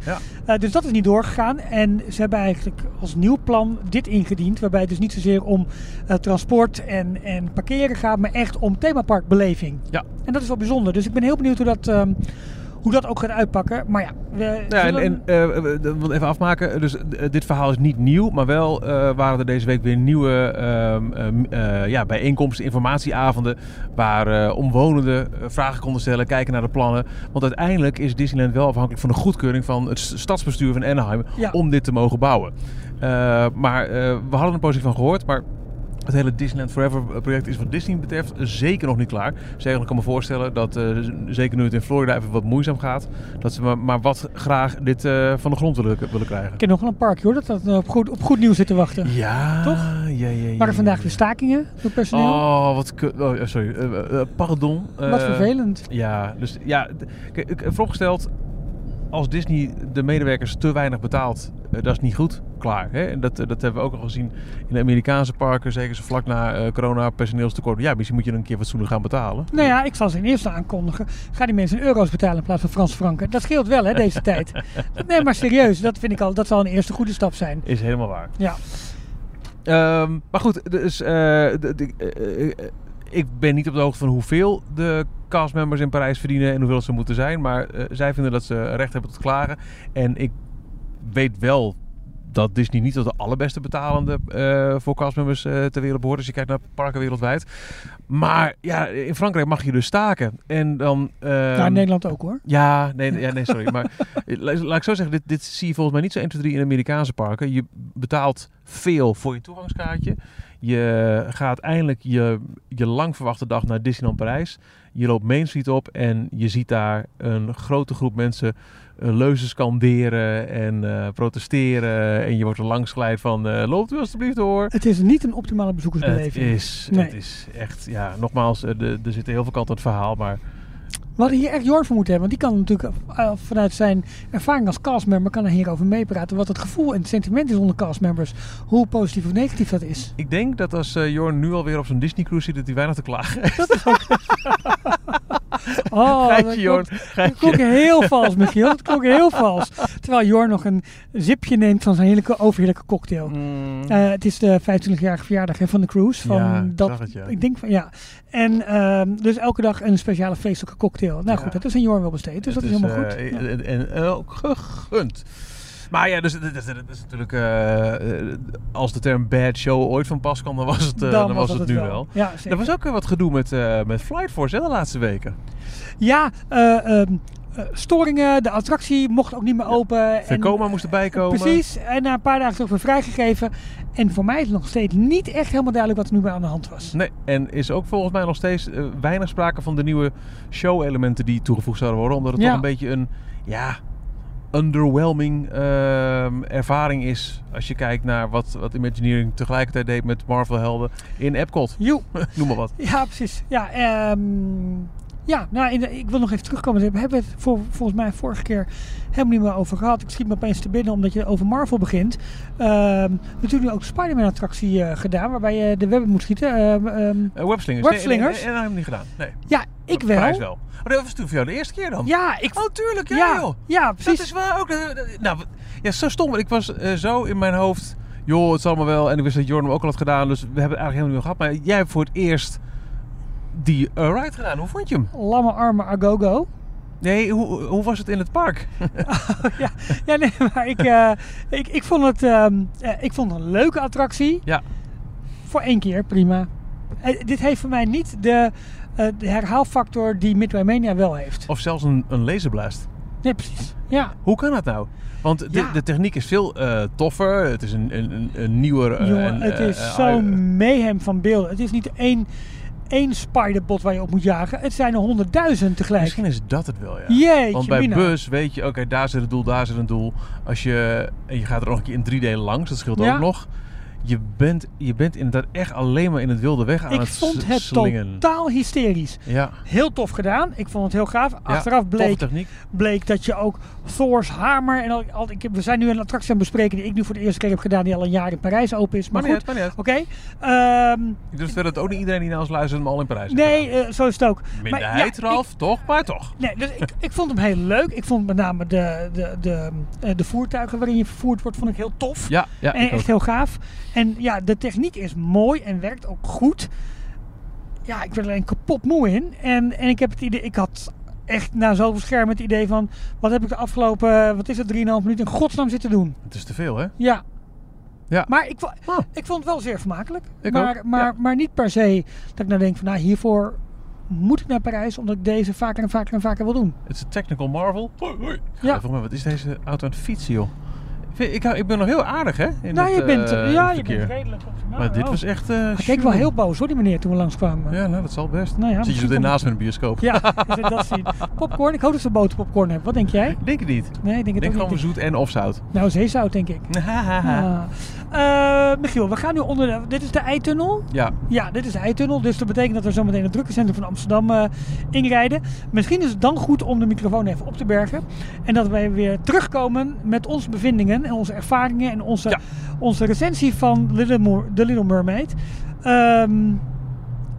Dus dat is niet doorgegaan. En ze hebben eigenlijk als nieuw plan dit ingediend. Waarbij het dus niet zozeer om eh, transport en, en parkeren gaat, maar echt om themaparkbeleving. Ja. En dat is wel bijzonder. Dus ik ben heel benieuwd hoe dat, ehm, hoe dat ook gaat uitpakken. Maar ja, we Ja, en, en we- even afmaken. Dus eh, dit verhaal is niet nieuw, maar wel eh, waren er deze week weer nieuwe ehm, ehm, eh, ja, bijeenkomsten, informatieavonden, waar omwonenden vragen konden stellen, kijken naar de plannen. Want uiteindelijk is Disneyland wel afhankelijk van de goedkeuring van het stadsbestuur van Anaheim Ja. om dit te mogen bouwen. Maar we hadden er positief van gehoord, maar het hele Disneyland Forever project is wat Disney betreft zeker nog niet klaar. Zeker, ik kan me voorstellen dat, eh, zeker nu het in Florida even wat moeizaam gaat, dat ze maar, maar wat graag dit eh, van de grond willen, willen krijgen. Ik ken nog wel een park hoor, dat dat eh, op goed, op goed nieuws zit te wachten. Ja, Toch? Ja, ja, ja. waren vandaag weer stakingen door personeel. Oh, wat oh, sorry. Pardon. Wat vervelend. Ja, dus ja, d- kijk, ik heb voorgesteld, als Disney de medewerkers te weinig betaalt, dat is niet goed. Klaar. Hè? En dat, eh, dat hebben we ook al gezien in de Amerikaanse parken, zeker zo vlak na eh, corona personeelstekort. Ja, misschien moet je een keer fatsoenlijk gaan betalen. Nou ja, ik zal ze in eerste aankondigen. Ga die mensen in euro's betalen in plaats van Frans franken. Dat scheelt wel hè, deze [LAUGHS] tijd. Nee, maar serieus, dat vind ik al, dat zal een eerste goede stap zijn. Is helemaal waar. Ja. Ehm, maar goed, dus, eh, de- de- eh, eh, ik ben niet op de hoogte van hoeveel de castmembers in Parijs verdienen en hoeveel ze moeten zijn. Maar eh, zij vinden dat ze recht hebben tot klagen. En ik weet wel dat Disney niet tot de allerbeste betalende eh, voor castmembers eh, ter wereld behoort. Als je kijkt naar parken wereldwijd. Maar ja, in Frankrijk mag je dus staken. En dan... ehm, Nou, in Nederland ook hoor. ja, nee, ja, nee sorry. maar [LAUGHS] la- laat ik zo zeggen, dit, dit zie je volgens mij niet zo 1, 2, 3 in Amerikaanse parken. Je betaalt veel voor je toegangskaartje. Je gaat eindelijk je, je lang verwachte dag naar Disneyland Parijs. Je loopt Main Street op en je ziet daar een grote groep mensen leuzen scanderen en eh, protesteren. En je wordt er langs geleid van, eh, loopt u alstublieft door. Het is niet een optimale Het bezoekersbeleving. is, Nee. het is echt, ja, nogmaals, eh, de- er zitten heel veel kanten aan het verhaal, maar We hadden hier echt Jorn voor moeten hebben. Want die kan natuurlijk eh, vanuit zijn ervaring als castmember kan er hierover meepraten. Wat het gevoel en het sentiment is onder castmembers. Hoe positief of negatief dat is. Ik denk dat als eh, Jorn nu alweer op zo'n Disney cruise zit, dat hij weinig te klagen heeft. [LAUGHS] [LAUGHS] Oh, dat Jorn. klonk, dat klonk heel vals, Michiel. Dat klonk heel vals. Terwijl Jorn nog een zipje neemt van zijn heerlijke, overheerlijke cocktail. Mm. Eh, het is de 25-jarige verjaardag hè, van de cruise. Van Ja, dat, zag het, ja. Ik denk van ja. En ehm, dus elke dag een speciale feestelijke cocktail. Nou Ja. goed, dat is een Jorn wel besteed. Dus Het dat is helemaal eh, goed. En, en, en ook gegund. Maar ja, dus dat is, natuurlijk... eh, eh, als de term bad show ooit van pas kwam, dan was het, eh, dan was het, nu wel. Ja, zeker. Er was ook wat gedoe met, met Flight Force hè, de laatste weken. Ja, eh, ehm, eh, storingen. De attractie mocht ook niet meer open. en- Vekoma moest erbij komen. Precies. En na een paar dagen ook weer vrijgegeven. En voor mij is het nog steeds niet echt helemaal duidelijk wat er nu bij aan de hand was. Nee, en is ook volgens mij nog steeds weinig sprake van de nieuwe show-elementen die toegevoegd zouden worden. Omdat het Ja. toch een beetje een, ja, underwhelming ehm, ervaring is. Als je kijkt naar wat, wat Imagineering tegelijkertijd deed met Marvel-helden in Epcot. Joe. [LAUGHS] Noem maar wat. Ja, precies. Ja, ehm, ja nou, in de- ik wil nog even terugkomen. We hebben het voor, volgens mij vorige keer helemaal niet meer over gehad. Ik schiet me opeens te binnen omdat je over Marvel begint. Ehm natuurlijk nu ook de Spider-Man attractie eh, gedaan. Waarbij je de webben moet schieten. Ehm, Eh, webslingers. Webslingers? Nee, nee, nee, dat heb ik niet gedaan. Nee. ja, ik Op Parijs wel. wel. Oh, dat was toen voor jou de eerste keer dan? Ja, ik... Oh, tuurlijk. Ja, Ja, joh. ja, precies. Dat is waar ook. Nou, ja, zo stom. Ik was eh, zo in mijn hoofd. Joh, het is allemaal wel. En ik wist dat Jordan hem ook al had gedaan. Dus we hebben het eigenlijk helemaal niet meer gehad. Maar jij hebt voor het eerst die uh, ride gedaan. Hoe vond je hem? Lamme armen agogo. Nee, hoe, hoe was het in het park? [LAUGHS] ja, ja, nee, maar ik, eh, ik, ik, vond het, ehm, eh, ik vond het een leuke attractie. Ja. Voor één keer, prima. Dit heeft voor mij niet de, de herhaalfactor die Midway Mania wel heeft. Of zelfs een, een laserblast. Nee, precies. Ja. Hoe kan dat nou? Want de, Ja. de techniek is veel toffer. Het is een, een, een, nieuwer... Jongen, en, het is eh, zo'n mayhem van beelden. Het is niet één, één spiderbot waar je op moet jagen. Het zijn er honderdduizend tegelijk. Misschien is dat het wel, ja. Jeetje, Want bij mina. bus weet je, oké, daar zit een doel, daar zit een doel. Als je, en je gaat er nog een keer in drie delen langs, dat scheelt Ja. ook nog. Je bent, je bent inderdaad echt alleen maar in het wilde weg aan Ik het vond s- het slingen. totaal hysterisch. Ja, Heel tof gedaan. Ik vond het heel gaaf. Achteraf bleek bleek dat je ook Thor's hamer en al, al- ik we zijn nu een attractie aan het bespreken die ik nu voor de eerste keer heb gedaan die al een jaar in Parijs open is. Maar Maar goed, oké. Ehm, Ik durf te verder dat ook niet iedereen die naar ons luistert hem al in Parijs nee, eh, zo is het ook. Minderheid, ja, Ralf, toch? Maar toch. Nee, dus ik, ik vond hem heel leuk. Ik vond met name de, de, de, eh, de voertuigen waarin je vervoerd wordt, vond ik heel tof. Ja, ja en ik echt ook. heel gaaf. En ja, de techniek is mooi en werkt ook goed. Ja, ik werd er alleen kapot moe in. En, en ik heb het idee, ik had echt na zoveel schermen het idee van, wat heb ik de afgelopen, wat is het, 3,5 minuten in godsnaam zitten doen. Het is te veel, hè? Ja. Ja. Maar ik, Oh. ik vond het wel zeer vermakelijk. Ik maar, ook, maar, ja. maar niet per se dat ik nou denk van, nou hiervoor moet ik naar Parijs, omdat ik deze vaker en vaker en vaker wil doen. Het is een technical marvel. Hoi, hoi. Ja. Mij, wat is deze auto aan het fietsen, joh? Ik, ik, ben nog heel aardig, hè? In nou, het, je bent, eh, ja, je bent redelijk optimaal. Maar dit Oh. was echt... eh, Hij keek wel heel boos hoor, die meneer, toen we langskwamen. Ja, nou, dat zal best. Nou ja, Zit je naast met een bioscoop? Ja, dat zien. [LAUGHS] Popcorn, ik hoop dat ze boterpopcorn hebben. Wat denk jij? Ik denk het niet. Nee, ik denk het denk gewoon niet. zoet en of zout. Nou, zeezout denk ik. [LAUGHS] Eh, Michiel, we gaan nu onder de... Dit is de eitunnel. ja, Ja, dit is de eitunnel. Dus dat betekent dat we zo meteen het drukkecentrum van Amsterdam eh, inrijden. Misschien is het dan goed om de microfoon even op te bergen. En dat wij weer terugkomen met onze bevindingen en onze ervaringen en onze, Ja. onze recensie van Little The Little Mermaid. Ehm,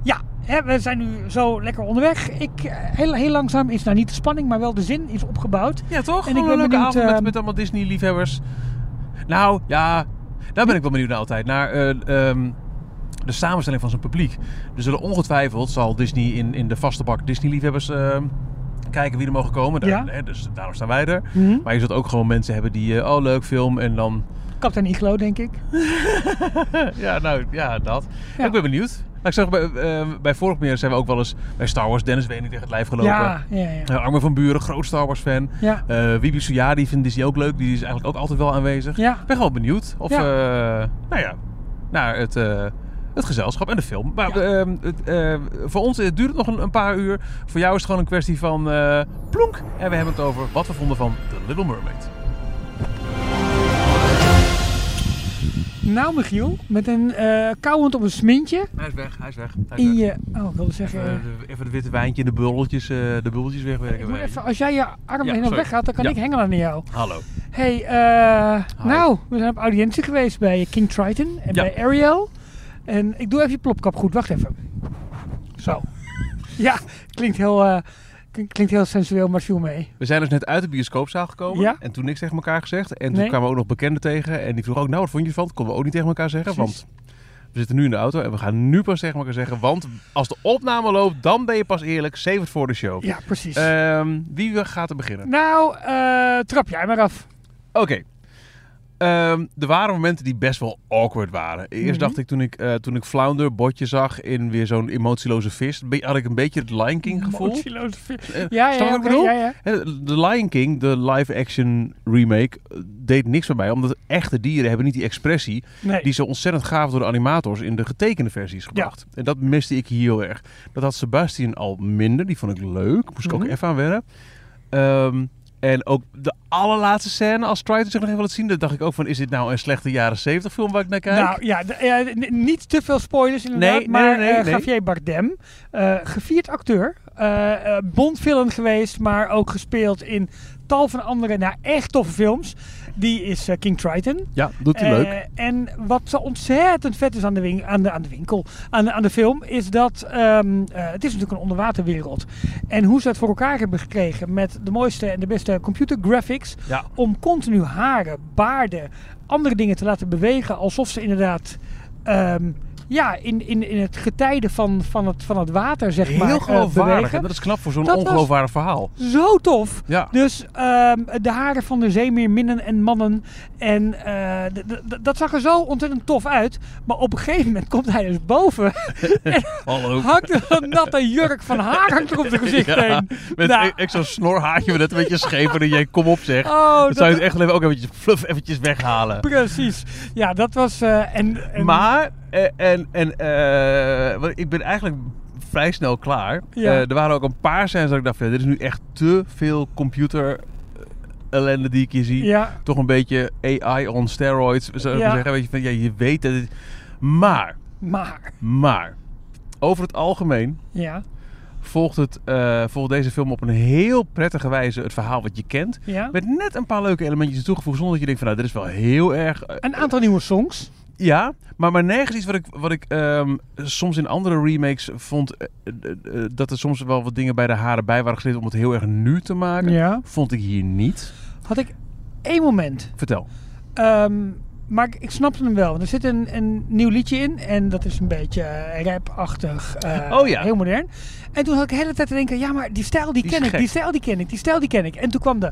ja, hè, we zijn nu zo lekker onderweg. Ik, eh, heel, heel langzaam is nou niet de spanning, maar wel de zin is opgebouwd. ja toch? En Gewoon ik ben een leuke benieuwd, avond met, ehm, met allemaal Disney-liefhebbers. Nou, ja... Daar ben ik wel benieuwd naar altijd. Naar eh, ehm, de samenstelling van zijn publiek. Er zullen ongetwijfeld, zal Disney in, in de vaste bak Disney-liefhebbers kijken wie er mogen komen. Daar, Ja. hè, dus daarom staan wij er. Mhm. Maar je zult ook gewoon mensen hebben die, eh, oh leuk film en dan... Kapitein Iglo, denk ik. [LAUGHS] ja, nou ja, dat. Ja. Ik ben benieuwd. Nou, ik zag bij, eh, bij vorig meer zijn we ook wel eens bij Star Wars Dennis Wening tegen het lijf gelopen. Ja, ja, ja. Eh, Armin van Buren, groot Star Wars fan. Ja, Eh Wiebe Suyadi vindt Disney ook leuk. Die is eigenlijk ook altijd wel aanwezig. ja. Ik ben gewoon benieuwd of, nou ja, naar het, het gezelschap en de film. Maar Ja. ehm, het, eh, voor ons eh, duurt het nog een, een paar uur. Voor jou is het gewoon een kwestie van eh, plonk. En we hebben het over wat we vonden van The Little Mermaid. Nou, Michiel, met een eh kauwend op een smintje Hij is weg, hij is weg. Hij in je... Oh, ik wilde zeggen... Even, de- even het witte wijntje en de bubbeltjes, eh, de bubbeltjes wegwerken. even, als jij je arm Ja, heen sorry. weggaat, dan kan Ja. ik hengelen naar jou. Hallo. hey, eh, nou, we zijn op audiëntie geweest bij King Triton en Ja. bij Ariel. En ik doe even je plopkap goed, wacht even. Zo. Ja, klinkt heel, eh, klink- klinkt heel sensueel, maar viel mee. We zijn dus net uit de bioscoopzaal gekomen. Ja. En toen niks tegen elkaar gezegd. En toen Nee. kwamen we ook nog bekenden tegen. En die vroegen ook, nou wat vond je ervan? Dat konden we ook niet tegen elkaar zeggen. Precies. Want we zitten nu in de auto en we gaan nu pas tegen elkaar zeggen. Want als de opname loopt, dan ben je pas eerlijk. Save het voor de show. Ja, precies. Ehm, wie gaat er beginnen? nou, eh, trap jij maar af. Oké. Ehm, er waren momenten die best wel awkward waren. Eerst Mhm. dacht ik toen ik, eh, toen ik Flounder botje zag in weer zo'n emotieloze vis, had ik een beetje het Lion King gevoel. Motieloze vis. Eh, Ja, ja, je ja. Hè, De Lion King, de live-action remake, eh, deed niks bij mij. Omdat echte dieren hebben niet die expressie Nee. die zo ontzettend gaaf door de animators in de getekende versies gebracht. En dat miste ik hier heel erg. Dat had Sebastian al minder. Die vond ik leuk. Moest ik Mhm. ook even aan wennen. Ehm, en ook de allerlaatste scène, als Triton zich nog even laat zien, dan dacht ik ook van, is dit nou een slechte jaren 70 film waar ik naar kijk? Nou ja, niet te veel spoilers inderdaad, Nee, nee, maar nee, eh, nee. Javier Bardem, eh, gevierd acteur, eh, Bond-villain geweest, maar ook gespeeld in tal van andere, nou echt toffe films. Die is eh, King Triton. ja, doet hij Eh, leuk. En wat zo ontzettend vet is aan de, win- aan de, aan de winkel, aan de, aan de film, is dat ehm, eh, het is natuurlijk een onderwaterwereld. En hoe ze het voor elkaar hebben gekregen met de mooiste en de beste computer graphics, Ja. om continu haren, baarden, andere dingen te laten bewegen, alsof ze inderdaad ehm, ja, in, in, in het getijden van, van, het, van het water, zeg maar, Heel eh, geloofwaardig. en dat is knap voor zo'n ongeloofwaardig verhaal. Zo tof. Ja. Dus ehm, de haren van de zeemeerminnen en mannen. En eh, dat zag er zo ontzettend tof uit. Maar op een gegeven moment komt hij dus boven. [LAUGHS] Hallo. hangt er een natte jurk van haar hangt er op zijn gezicht Ja, heen. Met Nou. e- echt zo'n snorhaartje met net een beetje scheef. En jij kom op zeg. Oh, dat zou je het echt ook eventjes, fluff, eventjes weghalen. Precies. Ja, dat was... eh, en, en- Maar, en, en, eh, want ik ben eigenlijk vrij snel klaar. Ja. Eh, er waren ook een paar scènes dat ik dacht, van, dit is nu echt te veel computer eh, ellende die ik hier zie. Ja, Toch een beetje AI on steroids, zou ik Ja. maar zeggen. Weet je, van, ja, je weet dat het... Maar, maar... maar, over het algemeen Ja, volgt, het, volgt deze film op een heel prettige wijze het verhaal wat je kent. ja. Met net een paar leuke elementjes toegevoegd, zonder dat je denkt van, nou, dit is wel heel erg... Een aantal nieuwe songs. Ja, maar, maar nergens iets wat ik, wat ik ehm, soms in andere remakes vond. eh, eh, eh, dat er soms wel wat dingen bij de haren bij waren gesleept om het heel erg nu te maken. Ja. Vond ik hier niet. Had ik één moment. Vertel. Ehm, maar ik, ik snapte hem wel. Want Er zit een, een nieuw liedje in. En dat is een beetje rap-achtig. eh, Oh ja. Heel modern. En toen had ik de hele tijd te denken... Ja, maar die stijl die, Die ken ik. Die stijl die ken ik. Die stijl die ken ik. En toen kwam de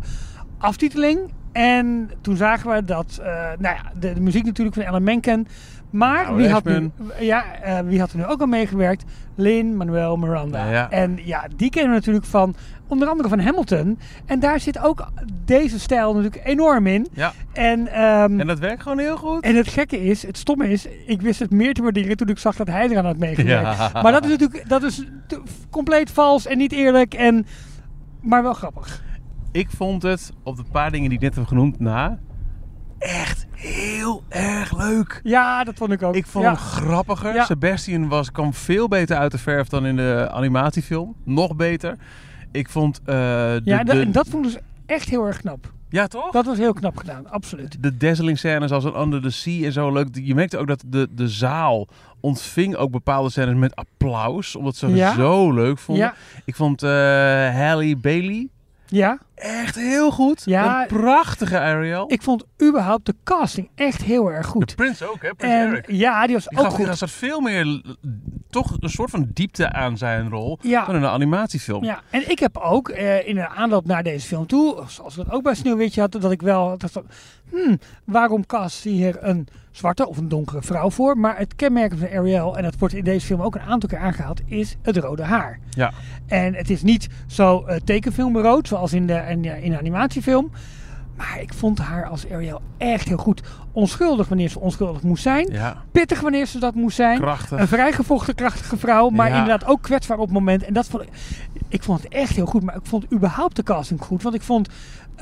aftiteling. En toen zagen we dat... eh, nou ja, de, de muziek natuurlijk van Ellen Menken. Maar Nou, wie, had nu, ja, eh, wie had er nu ook al meegewerkt? Lin Manuel Miranda. Ja. En ja, die kennen we natuurlijk van... Onder andere van Hamilton. En daar zit ook deze stijl natuurlijk enorm in. Ja. En, ehm, En dat werkt gewoon heel goed. en het gekke is, het stomme is, ik wist het meer te waarderen toen ik zag dat hij eraan had meegewerkt. Ja. Maar dat is natuurlijk dat is compleet vals en niet eerlijk, en, maar wel grappig. Ik vond het op de paar dingen die ik net heb genoemd na echt heel erg leuk. Ja, dat vond ik ook. Ik vond ja. hem grappiger. Ja. Sebastian was, kwam veel beter uit de verf dan in de animatiefilm. Nog beter. Ik vond eh, de, Ja, en dat, de- en dat vond ik dus echt heel erg knap. ja toch? Dat was heel knap gedaan, absoluut. de dazzling scènes als een Under the Sea en zo leuk. Je merkte ook dat de, de zaal ontving ook bepaalde scènes met applaus. Omdat ze het Ja. zo leuk vonden. Ik vond eh Halle Bailey, Ja, Echt heel goed. Ja. Een prachtige Ariel. ik vond überhaupt de casting echt heel erg de goed. Prins ook, hè? Prins En Eric. ja, die was Die ook gaf, goed. er zat veel meer, toch een soort van diepte aan zijn rol Ja. dan in een animatiefilm. Ja, en ik heb ook eh, in de aanloop naar deze film toe, zoals we dat ook bij Sneeuwwitje hadden, dat ik wel dacht van, hmm, waarom cast hier een zwarte of een donkere vrouw voor? Maar het kenmerk van Ariel, en dat wordt in deze film ook een aantal keer aangehaald, is het rode haar. Ja. En het is niet zo eh, tekenfilmrood zoals in de, in, de, in de animatiefilm. Maar ik vond haar als Ariel echt heel goed. Onschuldig wanneer ze onschuldig moest zijn. Ja, Pittig wanneer ze dat moest zijn. krachtig. Een vrijgevochten, krachtige vrouw, maar Ja. inderdaad ook kwetsbaar op het moment. En dat vond ik, ik vond het echt heel goed, maar ik vond überhaupt de casting goed. Want ik vond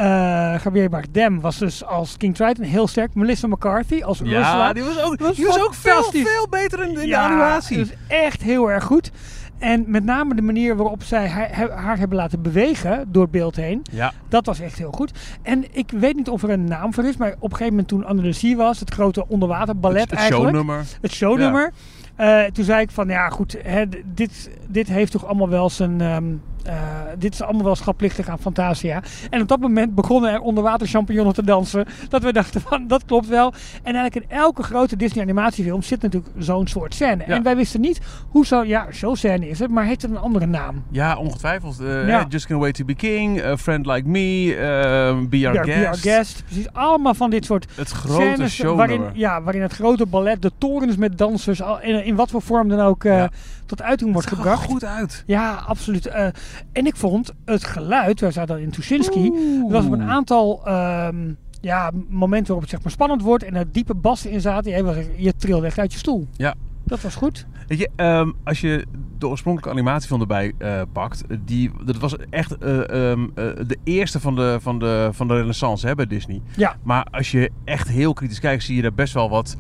Javier Bardem was dus als King Triton heel sterk. Melissa McCarthy als Ursula. Ja, die was ook, was die was ook veel, beter in, in de animatie. dus echt heel erg goed. En met name de manier waarop zij haar, haar hebben laten bewegen door het beeld heen. Ja, Dat was echt heel goed. En ik weet niet of er een naam voor is, maar op een gegeven moment toen Sea was, het grote onderwaterballet het, het eigenlijk shownummer. het shownummer. Eh, toen zei ik van ja goed, hè, dit, dit heeft toch allemaal wel zijn. ehm, eh, dit is allemaal wel schatplichtig aan Fantasia. En op dat moment begonnen er onderwater champignonnen te dansen. [LAUGHS] Dat we dachten van dat klopt wel. En eigenlijk in elke grote Disney animatiefilm zit natuurlijk zo'n soort scène. Ja. En wij wisten niet hoe zo, ja, zo'n scène is het, maar heeft het een andere naam? Ja, ongetwijfeld. Eh, Ja. hè, Just Can't Wait to Be King, A Friend Like Me, eh, Be Our Ja, Be Our Guest. Guest. Precies, allemaal van dit soort Het grote scènes shownummer. waarin, ja, waarin het grote ballet, de torens met dansers, al- in, in wat voor vorm dan ook, eh, Ja. tot uiting wordt Het er gebracht. goed uit. Ja, absoluut. Eh, en ik vond het geluid, we zaten in Tuschinski, Oeh. er was op een aantal ehm, ja, momenten waarop het zeg maar spannend wordt en er diepe bassen in zaten. Je, je trilde echt uit je stoel. Ja. Dat was goed. Weet je, ehm, als je de oorspronkelijke animatiefilm erbij eh, pakt, eh, die, dat was echt eh, ehm, eh, de eerste van de, van de, van de renaissance hè, bij Disney. Ja. Maar als je echt heel kritisch kijkt, zie je daar best wel wat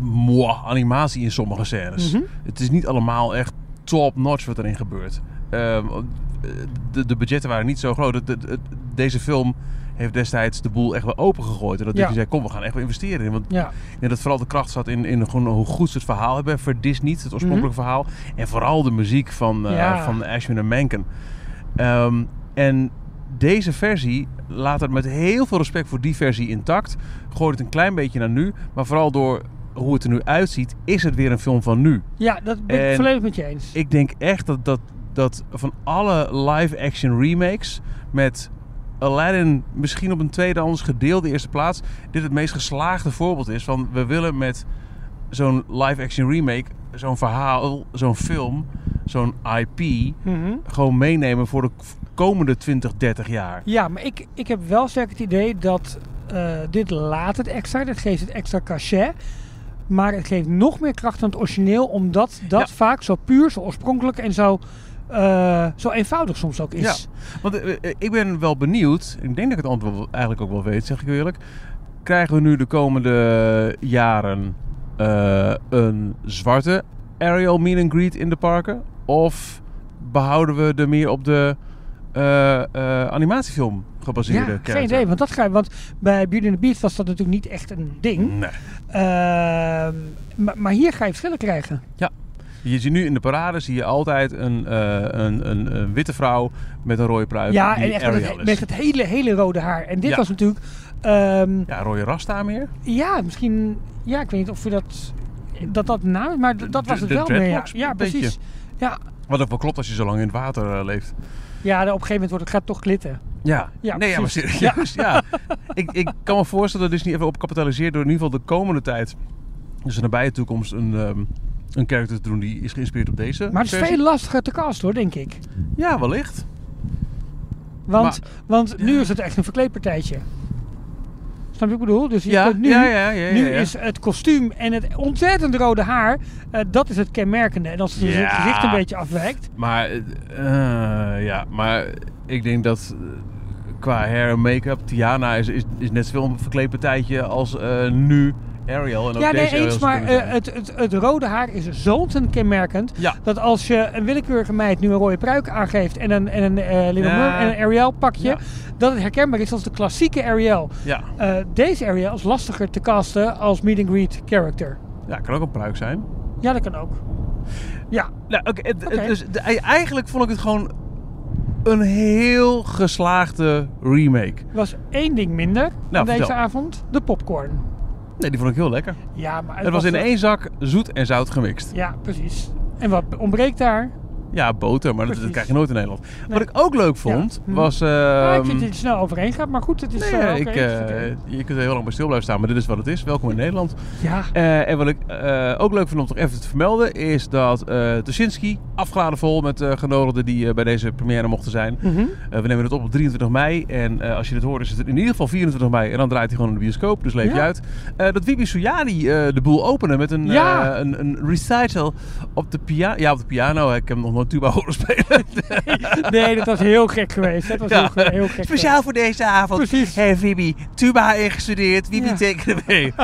moi, animatie in sommige scènes. Mhm. Het is niet allemaal echt top-notch wat erin gebeurt. Ehm, de, de budgetten waren niet zo groot. Deze film heeft destijds de boel echt wel opengegooid. En dat Ja. Disney zei, kom, we gaan echt wel investeren in. Want Ja. dat vooral de kracht zat in, in gewoon hoe goed ze het verhaal hebben. Voor Disney, het oorspronkelijke verhaal. En vooral de muziek van, eh Mhm. Ja. van Ashwin en Menken. Ehm, en deze versie laat het met heel veel respect voor die versie intact. Gooit het een klein beetje naar nu. Maar vooral door hoe het er nu uitziet, is het weer een film van nu. ja, dat ben ik volledig met je eens. Ik denk echt dat, dat, dat van alle live-action remakes met Aladdin misschien op een tweede, anders gedeelde eerste plaats, dit het meest geslaagde voorbeeld is van we willen met zo'n live-action remake, zo'n verhaal, zo'n film, zo'n IP Mhm. gewoon meenemen voor de komende 20, 30 jaar. Ja, maar ik, ik heb wel sterk het idee dat eh, dit laat het extra. Dit geeft het extra cachet. Maar het geeft nog meer kracht aan het origineel. Omdat dat Ja. vaak zo puur, zo oorspronkelijk en zo, eh, zo eenvoudig soms ook is. Ja. Want eh, eh, ik ben wel benieuwd, ik denk dat ik het antwoord eigenlijk ook wel weet, zeg ik eerlijk. Krijgen we nu de komende jaren een zwarte Ariel meet and greet in de parken? Of behouden we er meer op de animatiefilm gebaseerde Ja, character? geen idee. Want, dat ga, want bij Beauty and the Beast was dat natuurlijk niet echt een ding. Nee. Ehm, maar, maar hier ga je verschillen krijgen. Je ziet nu in de parade zie je altijd een, eh, een, een, een witte vrouw met een rode pruik ja, en echt met het, is. met het hele, hele rode haar. En dit Ja. was natuurlijk... ehm, Ja, rode rasta meer? Ja, misschien. Ja, ik weet niet of je dat. Dat dat naam is, maar dat was het de wel meer. Ja, precies. beetje. Ja, Wat ook wel klopt als je zo lang in het water eh, leeft. ja, op een gegeven moment wordt het gaat toch glitten. Ja, Ja, nee, ja, maar serieus. Ja. ik, ik kan me voorstellen dat Disney even op kapitaliseert door in ieder geval de komende tijd, dus in de nabije toekomst, een, ehm een character te doen die is geïnspireerd op deze. Maar het is versie. veel lastiger te cast hoor, denk ik. Ja, wellicht. Want, want nu is het echt een verkleedpartijtje. Snap je wat ik bedoel? Dus je kunt nu, ja, ja, is het kostuum en het ontzettend rode haar, eh, dat is het kenmerkende. En als het gezicht een beetje afwijkt. Maar, eh, ja, maar ik denk dat eh, qua hair en make-up, Tiana is, is, is net zoveel een verkleedpartijtje als nu Ariel. En ook Ja, nee, deze eens, maar eh, het, het, het rode haar is zo ontzettend kenmerkend. Ja. Dat als je een willekeurige meid nu een rode pruik aangeeft en een, en een eh, Little Ja. En een Ariel pakje, Ja. dat het herkenbaar is als de klassieke Ariel. Ja. Eh, deze Ariel is lastiger te casten als meet and greet character. ja, kan ook een pruik zijn. Ja, dat kan ook. Ja, Nou, oké, dus de- eigenlijk vond ik het gewoon een heel geslaagde remake. Er was één ding minder Nou, deze vertel. avond. De popcorn. Nee, die vond ik heel lekker. Ja, maar Het was in één zak zoet en zout gemixt. Ja, precies. En wat ontbreekt daar? Ja, boter, maar dat, krijg je nooit in Nederland. Nee. Wat ik ook leuk vond, Ja. Hm. was... Ja, ik ehm, vind dat je snel overheen gaat, maar goed, het is... nee, oké, ik, het eh, je kunt er heel lang bij stil blijven staan, maar dit is wat het is. Welkom in Nederland. Ja, Eh, en wat ik ook leuk vind om toch even te vermelden, is dat Tuschinski afgeladen vol met genodigden die bij deze première mochten zijn. Mhm. We nemen het op op 23 mei. En als je dit hoort, is het in ieder geval 24 mei. En dan draait hij gewoon in de bioscoop. Dus leef je uit. Dat Wibi Suyadi eh, de boel openen met een, een, een recital op de piano. Ja, op de piano. Ik heb hem nog nooit tuba horen spelen. [LAUGHS] Nee, dat was heel gek geweest. Dat was Ja. heel, heel gek Speciaal voor deze avond. Precies. Hey Wibi, tuba ingestudeerd. Wibi Ja. tekenen mee. [LAUGHS]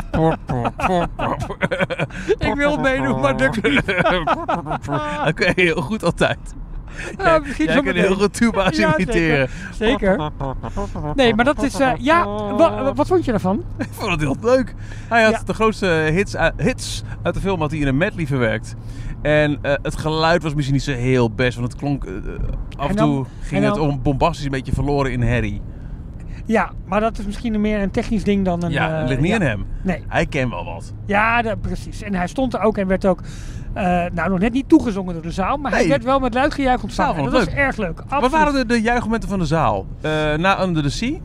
Ik wil meedoen, maar dat niet. [LAUGHS] Oké, heel goed altijd. Ja, misschien Jij kan heel goed tuba's Ja, imiteren. Zeker. Nee, maar dat is... eh, ja, wa- wat vond je daarvan? Ik vond het heel leuk. Hij had Ja. de grootste hits, uit- hits uit de film had hij in een medley verwerkt. En eh, het geluid was misschien niet zo heel best, want het klonk... eh, af en, dan- toe ging en het dan- om bombastisch een beetje verloren in herrie. Ja, maar dat is misschien meer een technisch ding dan een... ja, eh, het ligt niet ja. in hem. Nee. Hij kent wel wat. Ja, dat, precies. En hij stond er ook en werd ook... eh, nou, nog net niet toegezongen door de zaal, maar hij werd wel met luid gejuich ontvangen. Dat het was erg leuk. Wat waren de, de juichmomenten van de zaal? Eh, na Under the Sea?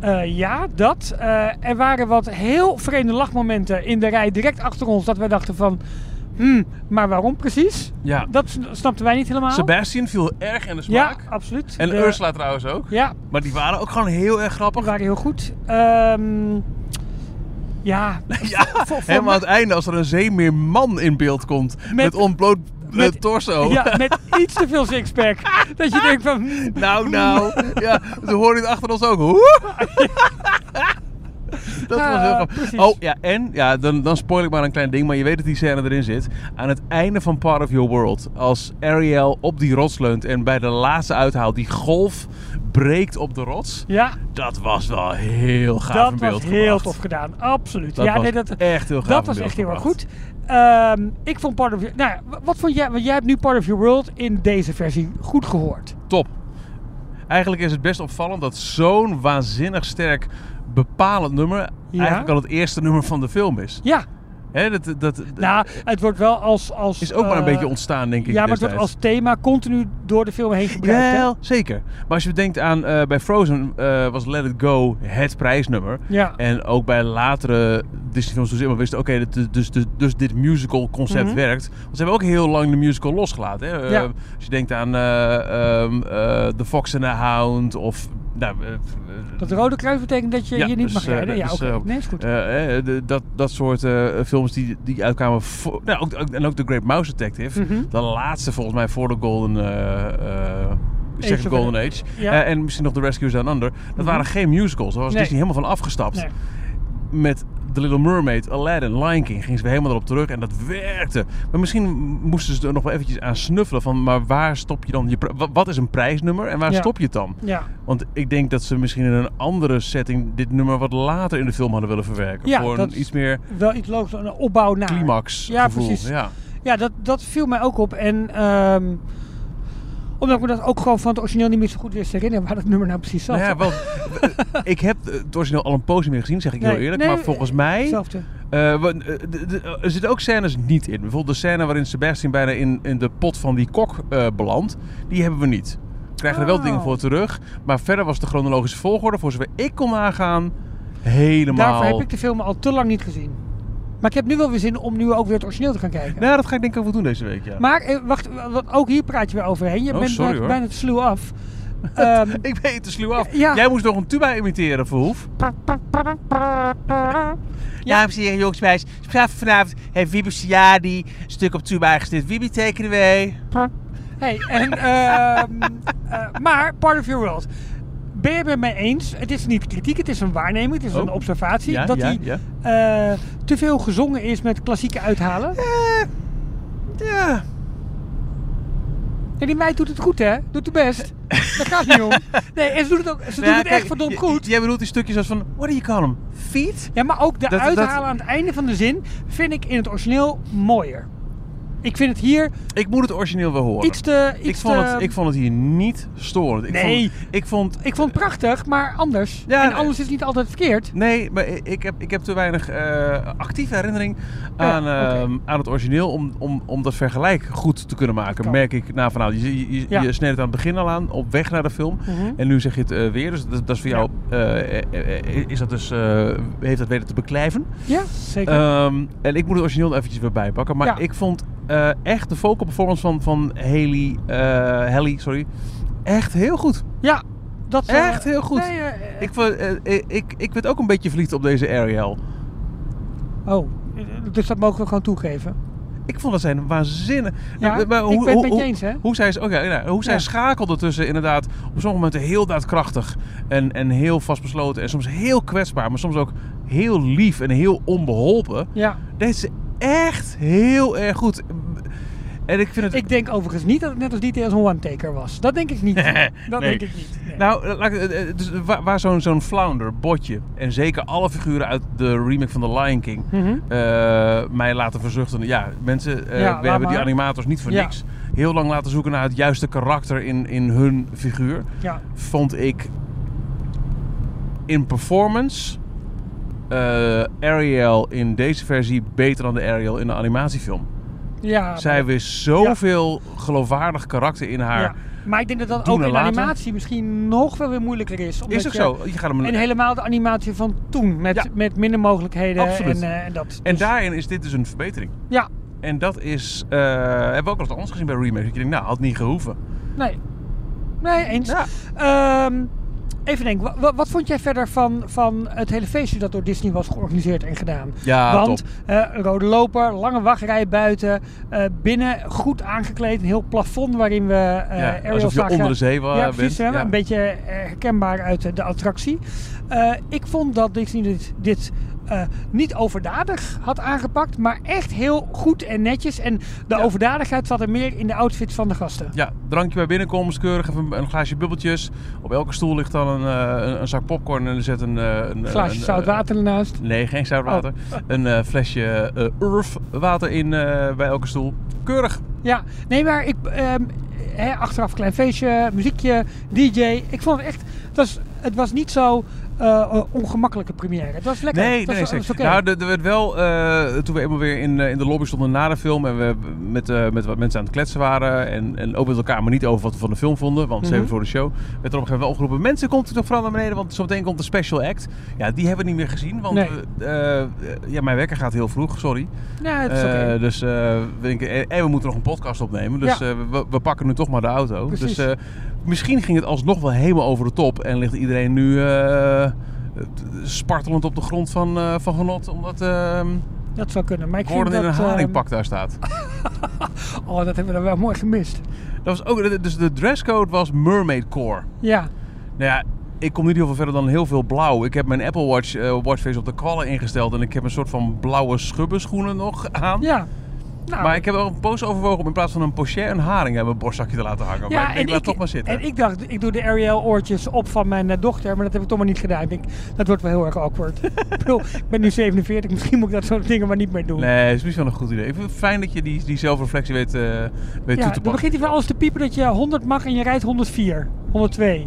Eh, ja, dat. Eh, er waren wat heel vreemde lachmomenten in de rij direct achter ons. Dat wij dachten van, hmm, maar waarom precies? Ja. Dat sn- snapten wij niet helemaal. Sebastian viel erg in de ja, smaak. absoluut. En De- Ursula trouwens ook. Ja, Maar die waren ook gewoon heel erg die grappig. waren heel goed. Ehm, ja, [LAUGHS] Ja, voor- voor helemaal aan het einde als er een zeemeerman in beeld komt. Met, Met- ontbloot eh, met- torso. [LAUGHS] ja, met iets te veel sixpack. dat je denkt van, hmm, Nou, nou. [LAUGHS] Ja, ze horen het achter ons ook. [LAUGHS] Dat was heel Ja, grappig. Oh, ja, en ja, dan, dan spoil ik maar een klein ding, maar je weet dat die scène erin zit. Aan het einde van Part of Your World, als Ariel op die rots leunt en bij de laatste uithaal die golf breekt op de rots. ja, Dat was wel heel gaaf dat in was beeld heel gebracht. tof gedaan. Absoluut. Dat ja, was nee, dat, echt heel gaaf Dat was echt heel erg goed. Ehm, ik vond Part of Your... Nou, wat vond jij? Want jij hebt nu Part of Your World in deze versie goed gehoord. Top. Eigenlijk is het best opvallend dat zo'n waanzinnig sterk bepalend nummer eigenlijk al het eerste nummer van de film is. Ja, Hè, dat, dat, nou, het wordt wel als... als is ook maar een eh, beetje ontstaan, denk ik. Ja, maar het wordt als thema continu door de film heen gebruikt. hè? Ja, zeker. Maar als je denkt aan eh, bij Frozen eh, was Let It Go het prijsnummer. Ja. En ook bij latere Disney films toen ze wisten, oké, dit- dus, dus, dus dit musical concept Mhm. werkt. Want ze hebben ook heel lang de musical losgelaten. Hè? Ja. als je denkt aan eh, The Fox and the Hound of... Nou, eh, eh, Dat rode kruis betekent dat je Ja, hier niet dus, mag eh, rijden? Ja, dus, nee, is goed. de- dat, dat soort films die, die uitkwamen voor, nou, ook, ook- en ook The Great Mouse Detective. Mhm. De laatste volgens mij voor de Golden, ik zeg Age Golden Age. Ja. En misschien nog The Rescuers Down Under. Dat waren geen musicals. Daar was Nee. Disney helemaal van afgestapt. Nee. Met The Little Mermaid, Aladdin, Lion King gingen ze weer helemaal erop terug en dat werkte. Maar misschien moesten ze er nog wel eventjes aan snuffelen van, maar waar stop je dan je Wat is een prijsnummer en waar Ja. stop je het dan? Ja, Want ik denk dat ze misschien in een andere setting dit nummer wat later in de film hadden willen verwerken. Ja, Voor dat- een iets meer wel iets logisch, een opbouw naar. climax Ja, gevoel. precies. Ja. Ja, dat, dat viel mij ook op. En ehm, omdat ik me dat ook gewoon van het origineel niet meer zo goed wist herinneren waar dat nummer nou precies zat. Nou ja, wel, ik heb het origineel al een poos niet meer gezien, zeg ik heel eerlijk. nee, maar volgens mij Hetzelfde. Eh, eh, er zitten ook scènes niet in. Bijvoorbeeld de scène waarin Sebastian bijna in, in de pot van die kok eh, belandt. Die hebben we niet. We krijgen er wel Oh. dingen voor terug. Maar verder was de chronologische volgorde, voor zover ik kon nagaan, helemaal... Daarvoor heb ik de film al te lang niet gezien. Maar ik heb nu wel weer zin om nu ook weer het origineel te gaan kijken. Nou, dat ga ik denk ik ook wel doen deze week, ja. Maar eh, wacht, want ook hier praat je weer overheen. Je Oh, bent sorry, bijna, hoor. bijna te sluw af. [LAUGHS] Ehm, ik weet te sluw af. Ja. Jij moest nog een tuba imiteren, Verhoef. Dames en heren, jongens, meisjes. Voor vanavond heeft Wiebe Siadi een stuk op tuba gestuurd. Wiebe, it away. hey, en, ehm, [LAUGHS] eh, maar Part of Your World. Ben je het met mij eens? Het is niet kritiek, het is een waarneming, het is een Oh. observatie. Ja, dat ja, hij ja. eh, te veel gezongen is met klassieke uithalen. Ja. En die meid doet het goed, hè? Doet het best. Daar gaat niet om. Nee, en ze doet het, ook, ze doet het echt verdomd goed. Jij bedoelt die stukjes als van, what do you call them? Feet? Ja, maar ook de Dat- dat- uithalen aan het einde van de zin vind ik in het origineel mooier. Ik vind het hier Ik moet het origineel wel horen. iets te... Iets ik, vond te- het, ik vond het hier niet storend. Ik Nee. Vond, ik vond... ik vond het prachtig, maar anders. Ja, en nee. anders is niet altijd verkeerd. Nee, maar ik heb, ik heb te weinig eh, actieve herinnering aan, ehm, aan het origineel om, om, om dat vergelijk goed te kunnen maken. Merk ik na vanuit. Je, je, je, Ja. je sneed het aan het begin al aan, op weg naar de film. Mhm. En nu zeg je het eh, weer. Dus dat, dat is voor jou. eh, eh, eh, is dat dus, eh, heeft dat weten te beklijven? Ja, zeker. Ehm, en ik moet het origineel eventjes weer bijpakken. Maar Ja. ik vond eh, echt de vocal performance van, van Haley, eh Haley, sorry, echt heel goed. ja, dat... Echt heel goed. Nee, eh, Ik, ik, ik, werd ook een beetje verliefd op deze Ariel. Oh, dus dat mogen we gewoon toegeven. Ik vond dat zijn waanzinnig. Ja, Maar- ik hoe- ben het met je eens, hè? Hoe zij, oké, ja, hoe zij Ja. schakelde tussen inderdaad op sommige momenten heel daadkrachtig en, en heel vastbesloten en soms heel kwetsbaar, maar soms ook heel lief en heel onbeholpen. Ja. Deed ze echt heel erg goed. En ik vind het... Ik denk overigens niet dat het net als DT als een one-taker was. Dat denk ik niet. [LAUGHS] dat Nee. denk ik niet. Nee. Nou, eh, eh, dus waar, zo'n zo'n flounder, botje en zeker alle figuren uit de remake van The Lion King Mhm. eh, mij laten verzuchten. Ja, mensen, Ja, we hebben die animators niet voor Ja. niks heel lang laten zoeken naar het juiste karakter in, in hun figuur. Ja. Vond ik in performance eh, Ariel in deze versie beter dan de Ariel in de animatiefilm. Ja, Zij wist zoveel geloofwaardig karakter in haar. ja. Maar ik denk dat dat ook in animatie misschien nog wel weer moeilijker is. omdat Is ook je- zo. Je gaat hem En helemaal de animatie van toen. Met, Ja. met minder mogelijkheden. Absoluut. En, eh, dat. En Dus- daarin is dit dus een verbetering. Ja, En dat is, eh, hebben we ook wel eens anders gezien bij remakes. Dat je denkt, nou, had niet gehoeven. nee. Nee, eens. Ja. Ehm, even denken, wa- wa- wat vond jij verder van, van het hele feestje dat door Disney was georganiseerd en gedaan? Ja, Want een rode loper, lange wachtrij buiten, eh, binnen goed aangekleed, een heel plafond waarin we eh ja, alsof je onder de zee wa- ja, precies. Ja. Een beetje herkenbaar uit de attractie. Ik vond dat Disney dit, dit eh, niet overdadig had aangepakt, maar echt heel goed en netjes. En de Ja. overdadigheid zat er meer in de outfits van de gasten. Ja, drankje bij binnenkomst, keurig even een, glaasje bubbeltjes. Op elke stoel ligt dan een, eh, een, een zak popcorn en er zit een... eh, een glaasje een, zout water ernaast. Nee, geen zout water. Een flesje Urf water in bij elke stoel. Keurig. Ja, nee, maar ik, ehm, achteraf een klein feestje, muziekje, DJ. Ik vond het echt, het was, het was niet zo eh, eh, ongemakkelijke première. Het was lekker. Nee, was, nee, was. Nou, er, er werd wel, eh, toen we eenmaal weer in, in de lobby stonden na de film en we met, met wat mensen aan het kletsen waren en, en ook met elkaar, maar niet over wat we van de film vonden, want Mhm. ze hebben voor de show, werd er op een gegeven moment wel opgeroepen, mensen komt u toch vooral naar beneden, want zometeen komt de special act. Ja, die hebben we niet meer gezien, want Nee. ja, mijn wekker gaat heel vroeg, sorry. ja, het is oké. Eh, dus we denken, en, en we moeten nog een podcast opnemen. Dus Ja. we, we pakken nu toch maar de auto. Precies. Dus misschien ging het alsnog wel helemaal over de top. En ligt iedereen nu eh, spartelend op de grond van, eh, van genot. Omdat eh dat zou kunnen. Maar ik Gordon in dat, een ehm, haringpak daar staat. [LAUGHS] oh, dat hebben we dan wel mooi gemist. Dat was ook, dus de dresscode was Mermaid Core. Ja, Nou ja, ik kom niet heel veel verder dan heel veel blauw. Ik heb mijn Apple Watch eh, watchface op de kwallen ingesteld. En ik heb een soort van blauwe schubbenschoenen nog aan. ja. Nou, Maar ik heb wel een poos overwogen om in plaats van een pochet een haring in mijn borstzakje te laten hangen. maar ik denk, laat toch maar zitten. En ik dacht, ik doe de Ariel oortjes op van mijn eh, dochter, maar dat heb ik toch maar niet gedaan. Ik denk, dat wordt wel heel erg awkward. [LAUGHS] ik bedoel, ik ben nu 47, misschien moet ik dat soort dingen maar niet meer doen. Nee, is misschien wel een goed idee. Ik vind het fijn dat je die, die zelfreflectie weet, eh, weet ja, toe te dan passen. begint hij van alles te piepen dat je 100 mag en je rijdt 104, 102.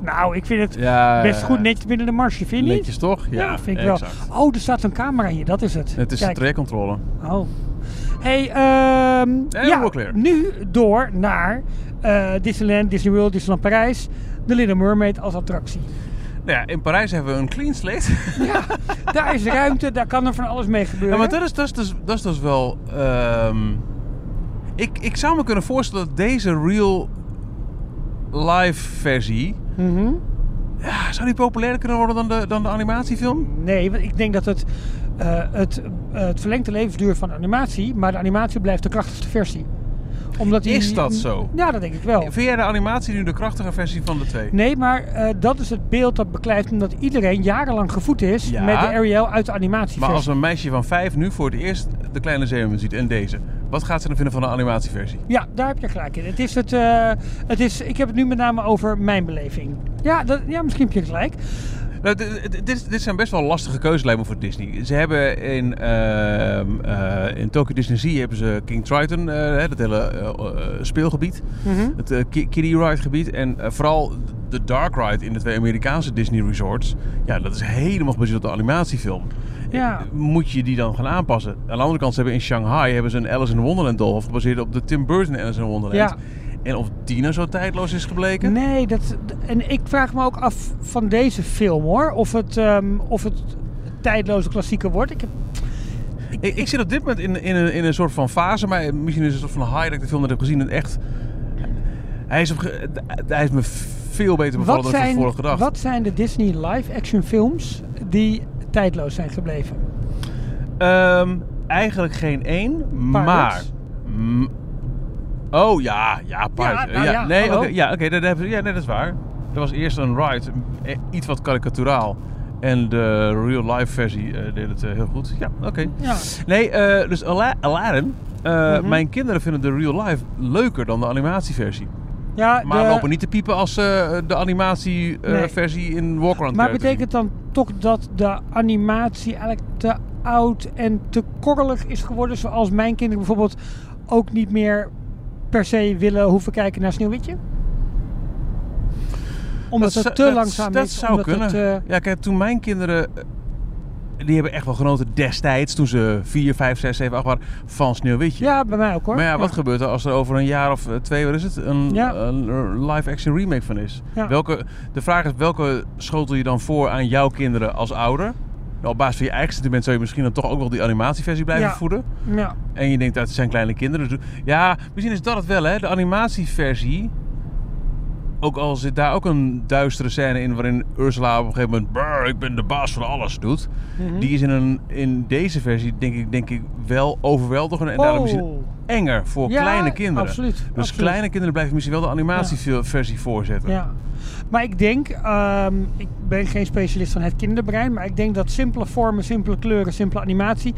Nou, ik vind het Ja, best goed netjes binnen de marge, vind je niet? Netjes toch? Ja, vind ik exact. wel. Oh, er staat zo'n camera hier, dat is het. Het is de Kijk. trajectcontrole. Oh. Hey, En ja, nu door naar eh, Disneyland, Disney World, Disneyland Parijs. The Little Mermaid als attractie. Nou ja, in Parijs hebben we een clean slate. [LAUGHS] Ja, daar is ruimte, daar kan er van alles mee gebeuren. Ja, maar dat is, dat is, dus, dat is dus wel... ehm, ik, ik zou me kunnen voorstellen dat deze real live versie... Mhm. Ja, zou die populairder kunnen worden dan de, dan de animatiefilm? Nee, want ik denk dat het, het, eh, het verlengt de levensduur van de animatie, maar de animatie blijft de krachtigste versie. Omdat die, Is dat zo? Ja, dat denk ik wel. Vind jij de animatie nu de krachtige versie van de twee? Nee, maar eh, dat is het beeld dat beklijft omdat iedereen jarenlang gevoed is Ja. met de Ariel uit de animatieversie. Maar als een meisje van vijf nu voor het eerst de kleine zeemermin ziet en deze, wat gaat ze dan vinden van de animatieversie? Ja, daar heb je gelijk in. Het is het, eh, het is, ik heb het nu met name over mijn beleving. Ja, dat, ja misschien heb je gelijk. Nou, dit, dit- dit, zijn best wel lastige keuzes lijkt me voor Disney. Ze hebben in, ehm, eh, in Tokyo Disney Sea hebben ze King Triton, hè, dat hele eh, speelgebied. Mhm. Het ki- Kiddie Ride gebied. En vooral de Dark Ride in de twee Amerikaanse Disney resorts. Ja, dat is helemaal gebaseerd op de animatiefilm. Ja. Moet je die dan gaan aanpassen? Aan de andere kant, ze hebben in Shanghai hebben ze een Alice in Wonderland doolhof gebaseerd op de Tim Burton Alice in Wonderland. Ja. En of die nou zo tijdloos is gebleken? Nee, dat, en ik vraag me ook af van deze film hoor. Of het, ehm, of het tijdloze klassieker wordt. Ik heb, Ik, ik zit op dit moment in, in, een, in een soort van fase, maar misschien is het een soort van high dat ik de film net heb gezien. En echt, hij is, op, hij is me veel beter bevallen dan ik zijn, tevoren gedacht. wat zijn de Disney live-action films die tijdloos zijn gebleven? Ehm, eigenlijk geen één, maar... Pirates? Oh ja, ja, Pirates. nou ja, nee, oké, ja, oké, dat, hebben- ja, nee, dat is waar. Er was eerst een ride, eh, iets wat karikaturaal. En de real-life versie eh, deed het eh, heel goed. Ja, oké. Ja. Nee, dus Ala- Aladdin. Mhm. Mijn kinderen vinden de real-life leuker dan de animatieversie. Ja, Maar de- lopen niet te piepen als de Nee. animatieversie in Walkaround Maar betekent dan toch dat de animatie eigenlijk te oud en te korrelig is geworden? Zoals mijn kinderen bijvoorbeeld ook niet meer per se willen hoeven kijken naar Sneeuwwitje? Omdat Dat het zou- te dat- langzaam dat is. zou omdat kunnen. Het, eh, Ja, kijk, toen mijn kinderen... eh, Die hebben echt wel genoten destijds, toen ze 4, 5, 6, 7, 8 waren, van Sneeuwwitje. ja, bij mij ook hoor. Maar ja, wat gebeurt er als er over een jaar of eh, twee, wat is het, een, Ja. een live-action remake van is? Ja. Welke, de vraag is, welke schotel je dan voor aan jouw kinderen als ouder? Op basis van je eigen sentiment zou je misschien dan toch ook wel die animatieversie blijven Ja. voeden. Ja. En je denkt dat het zijn kleine kinderen. Dus ja, misschien is dat het wel, hè? De animatieversie. Ook al zit daar ook een duistere scène in waarin Ursula op een gegeven moment. "Brr, ik ben de baas van alles doet. Mhm. Die is in, een, in deze versie, denk ik, denk ik, wel overweldigender. En daarom misschien Oh. enger voor Ja, kleine kinderen. absoluut, Dus absoluut. kleine kinderen blijven misschien wel de animatieversie voorzetten. Ja. Maar ik denk, ehm, ik ben geen specialist van het kinderbrein, maar ik denk dat simpele vormen, simpele kleuren, simpele animatie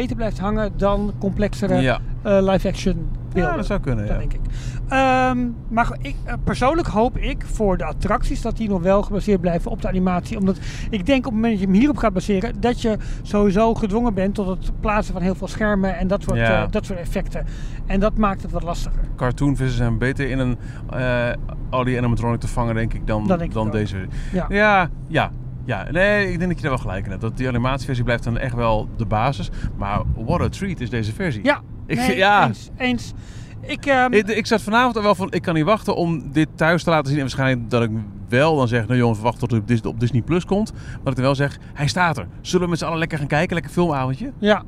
beter blijft hangen dan complexere Ja. eh, live-action beelden. Ja, dat zou kunnen, Dat ja. denk ik. Ehm, maar ik, eh, persoonlijk hoop ik voor de attracties dat die nog wel gebaseerd blijven op de animatie. Omdat ik denk op het moment dat je hem hierop gaat baseren, dat je sowieso gedwongen bent tot het plaatsen van heel veel schermen en dat soort, Ja. eh, dat soort effecten. En dat maakt het wat lastiger. Cartoonvissen zijn beter in een eh al die animatronic te vangen, denk ik, dan, denk dan deze. Ja. Ja, ja, ja. Nee, ik denk dat je daar wel gelijk in hebt. Dat die animatieversie blijft dan echt wel de basis. Maar what a treat is deze versie. Ja, Ik- nee, ja. eens. eens. Ik, ehm, Ik, ik zat vanavond er wel van, ik kan niet wachten om dit thuis te laten zien. En waarschijnlijk dat ik wel dan zeg, nou jongens, wacht tot het op Dis- op Disney Plus komt. Maar ik dan wel zeg, hij staat er. Zullen we met z'n allen lekker gaan kijken? Lekker filmavondje? ja,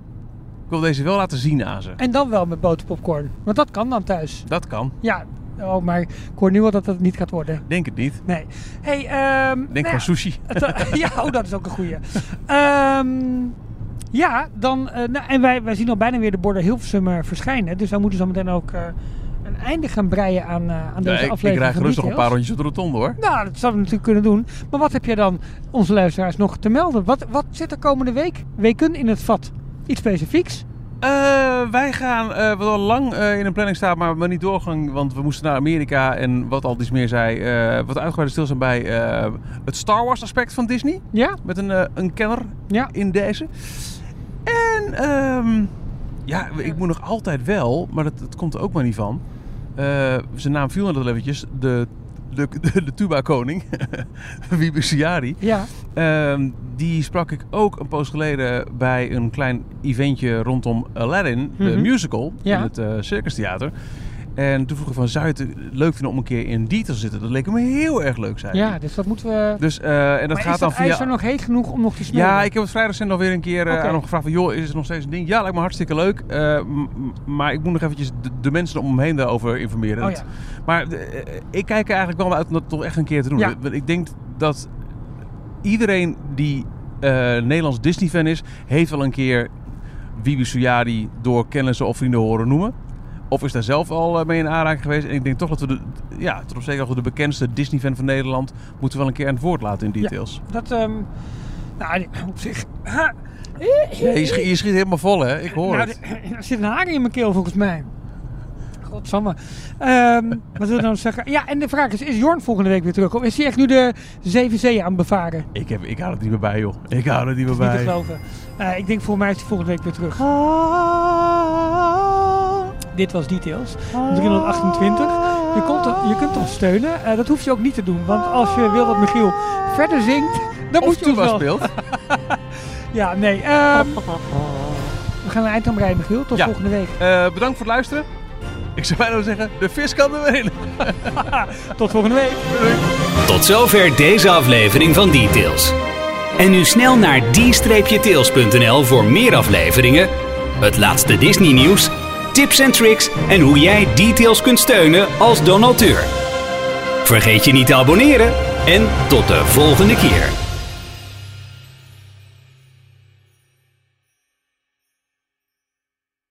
Ik wil deze wel laten zien aan ze. en dan wel met boterpopcorn. Want dat kan dan thuis. Dat kan. Ja, oh, maar ik hoor nu al dat het niet gaat worden. Denk het niet. Nee. Hey, ehm, Denk nou van ja, sushi. [LAUGHS] het- ja, oh, dat is ook een goeie. Ehm, ja, dan, eh, nou, en wij, wij zien al bijna weer de borden Hilversum eh, verschijnen. Dus dan moeten zo meteen ook eh, een einde gaan breien aan, eh, aan Ja, deze ik, aflevering. ik gerust nog een paar rondjes op de rotonde hoor. Nou, dat zouden we natuurlijk kunnen doen. Maar wat heb jij dan onze luisteraars nog te melden? Wat, wat zit er komende week, weken in het vat? Iets specifieks? Eh, wij gaan, eh, wat al lang eh, in een planning staat, maar, maar niet doorgang, want we moesten naar Amerika en wat al iets meer zei, wat uitgebreid stilstaan bij eh, het Star Wars aspect van Disney. Ja? Met een, een kenner Ja. in deze. En ehm, ja, ik moet nog altijd wel, maar dat, dat komt er ook maar niet van. Zijn naam viel net al eventjes. De, de, de, de tuba-koning, [LAUGHS] Wiebe Siari. Ja. Ehm, die sprak ik ook een poos geleden bij een klein eventje rondom Aladdin, de Mhm. musical, Ja. in het eh Circus Theater. En toen vroeg ik van, zou je het leuk vinden om een keer in die te zitten? Dat leek me heel erg leuk, zei ja, dus dat moeten we... Dus, eh, en dat maar gaat is dan dat ijs via... er nog heet genoeg om nog te smeren? Ja, ik heb het vrij recent alweer een keer eh, aan hem gevraagd van... joh, is het nog steeds een ding? Ja, lijkt me hartstikke leuk. eh, maar ik moet nog eventjes de, de mensen om me heen daarover informeren. Oh ja. Maar ik kijk er eigenlijk wel uit om dat toch echt een keer te doen. Ja. Want Ik denk dat iedereen die Nederlands Disney-fan is... heeft wel een keer Wiebe Suyadi door kennissen of vrienden horen noemen. Of is daar zelf al eh, mee in aanraking geweest. En ik denk toch dat we de, ja, tot op zekere hoogte de bekendste Disney-fan van Nederland... moeten we wel een keer aan het woord laten in Ja. details. Dat, ehm nou, op zich... Ja, je, schiet, je schiet helemaal vol, hè? Ik hoor Nou, het. er zit een haar in mijn keel volgens mij. Godsamme. Ehm wat wil ik nou zeggen? Ja, en de vraag is, is Jorn volgende week weer terug? Of is hij echt nu de zeven zeeën aan het bevaren? Ik, heb, ik hou het niet meer bij, joh. Ik hou het niet meer is niet te bij. geloven. Eh, ik denk voor mij is hij volgende week weer terug. Dit was Details. 328. Je, kunt, je kunt ons steunen. Eh, dat hoef je ook niet te doen. Want als je wil dat Michiel verder zingt, dan Of moet je wel... speelt. [LAUGHS] Ja, nee. ehm, we gaan een eind aan breien, Michiel. Tot Ja. volgende week. Eh, bedankt voor het luisteren. Ik zou bijna zeggen, de vis kan er weer in. [LAUGHS] Tot volgende week. Tot zover deze aflevering van Details. En nu snel naar d-tails.nl voor meer afleveringen, het laatste Disney nieuws, tips en tricks en hoe jij Details kunt steunen als donateur. Vergeet je niet te abonneren en tot de volgende keer.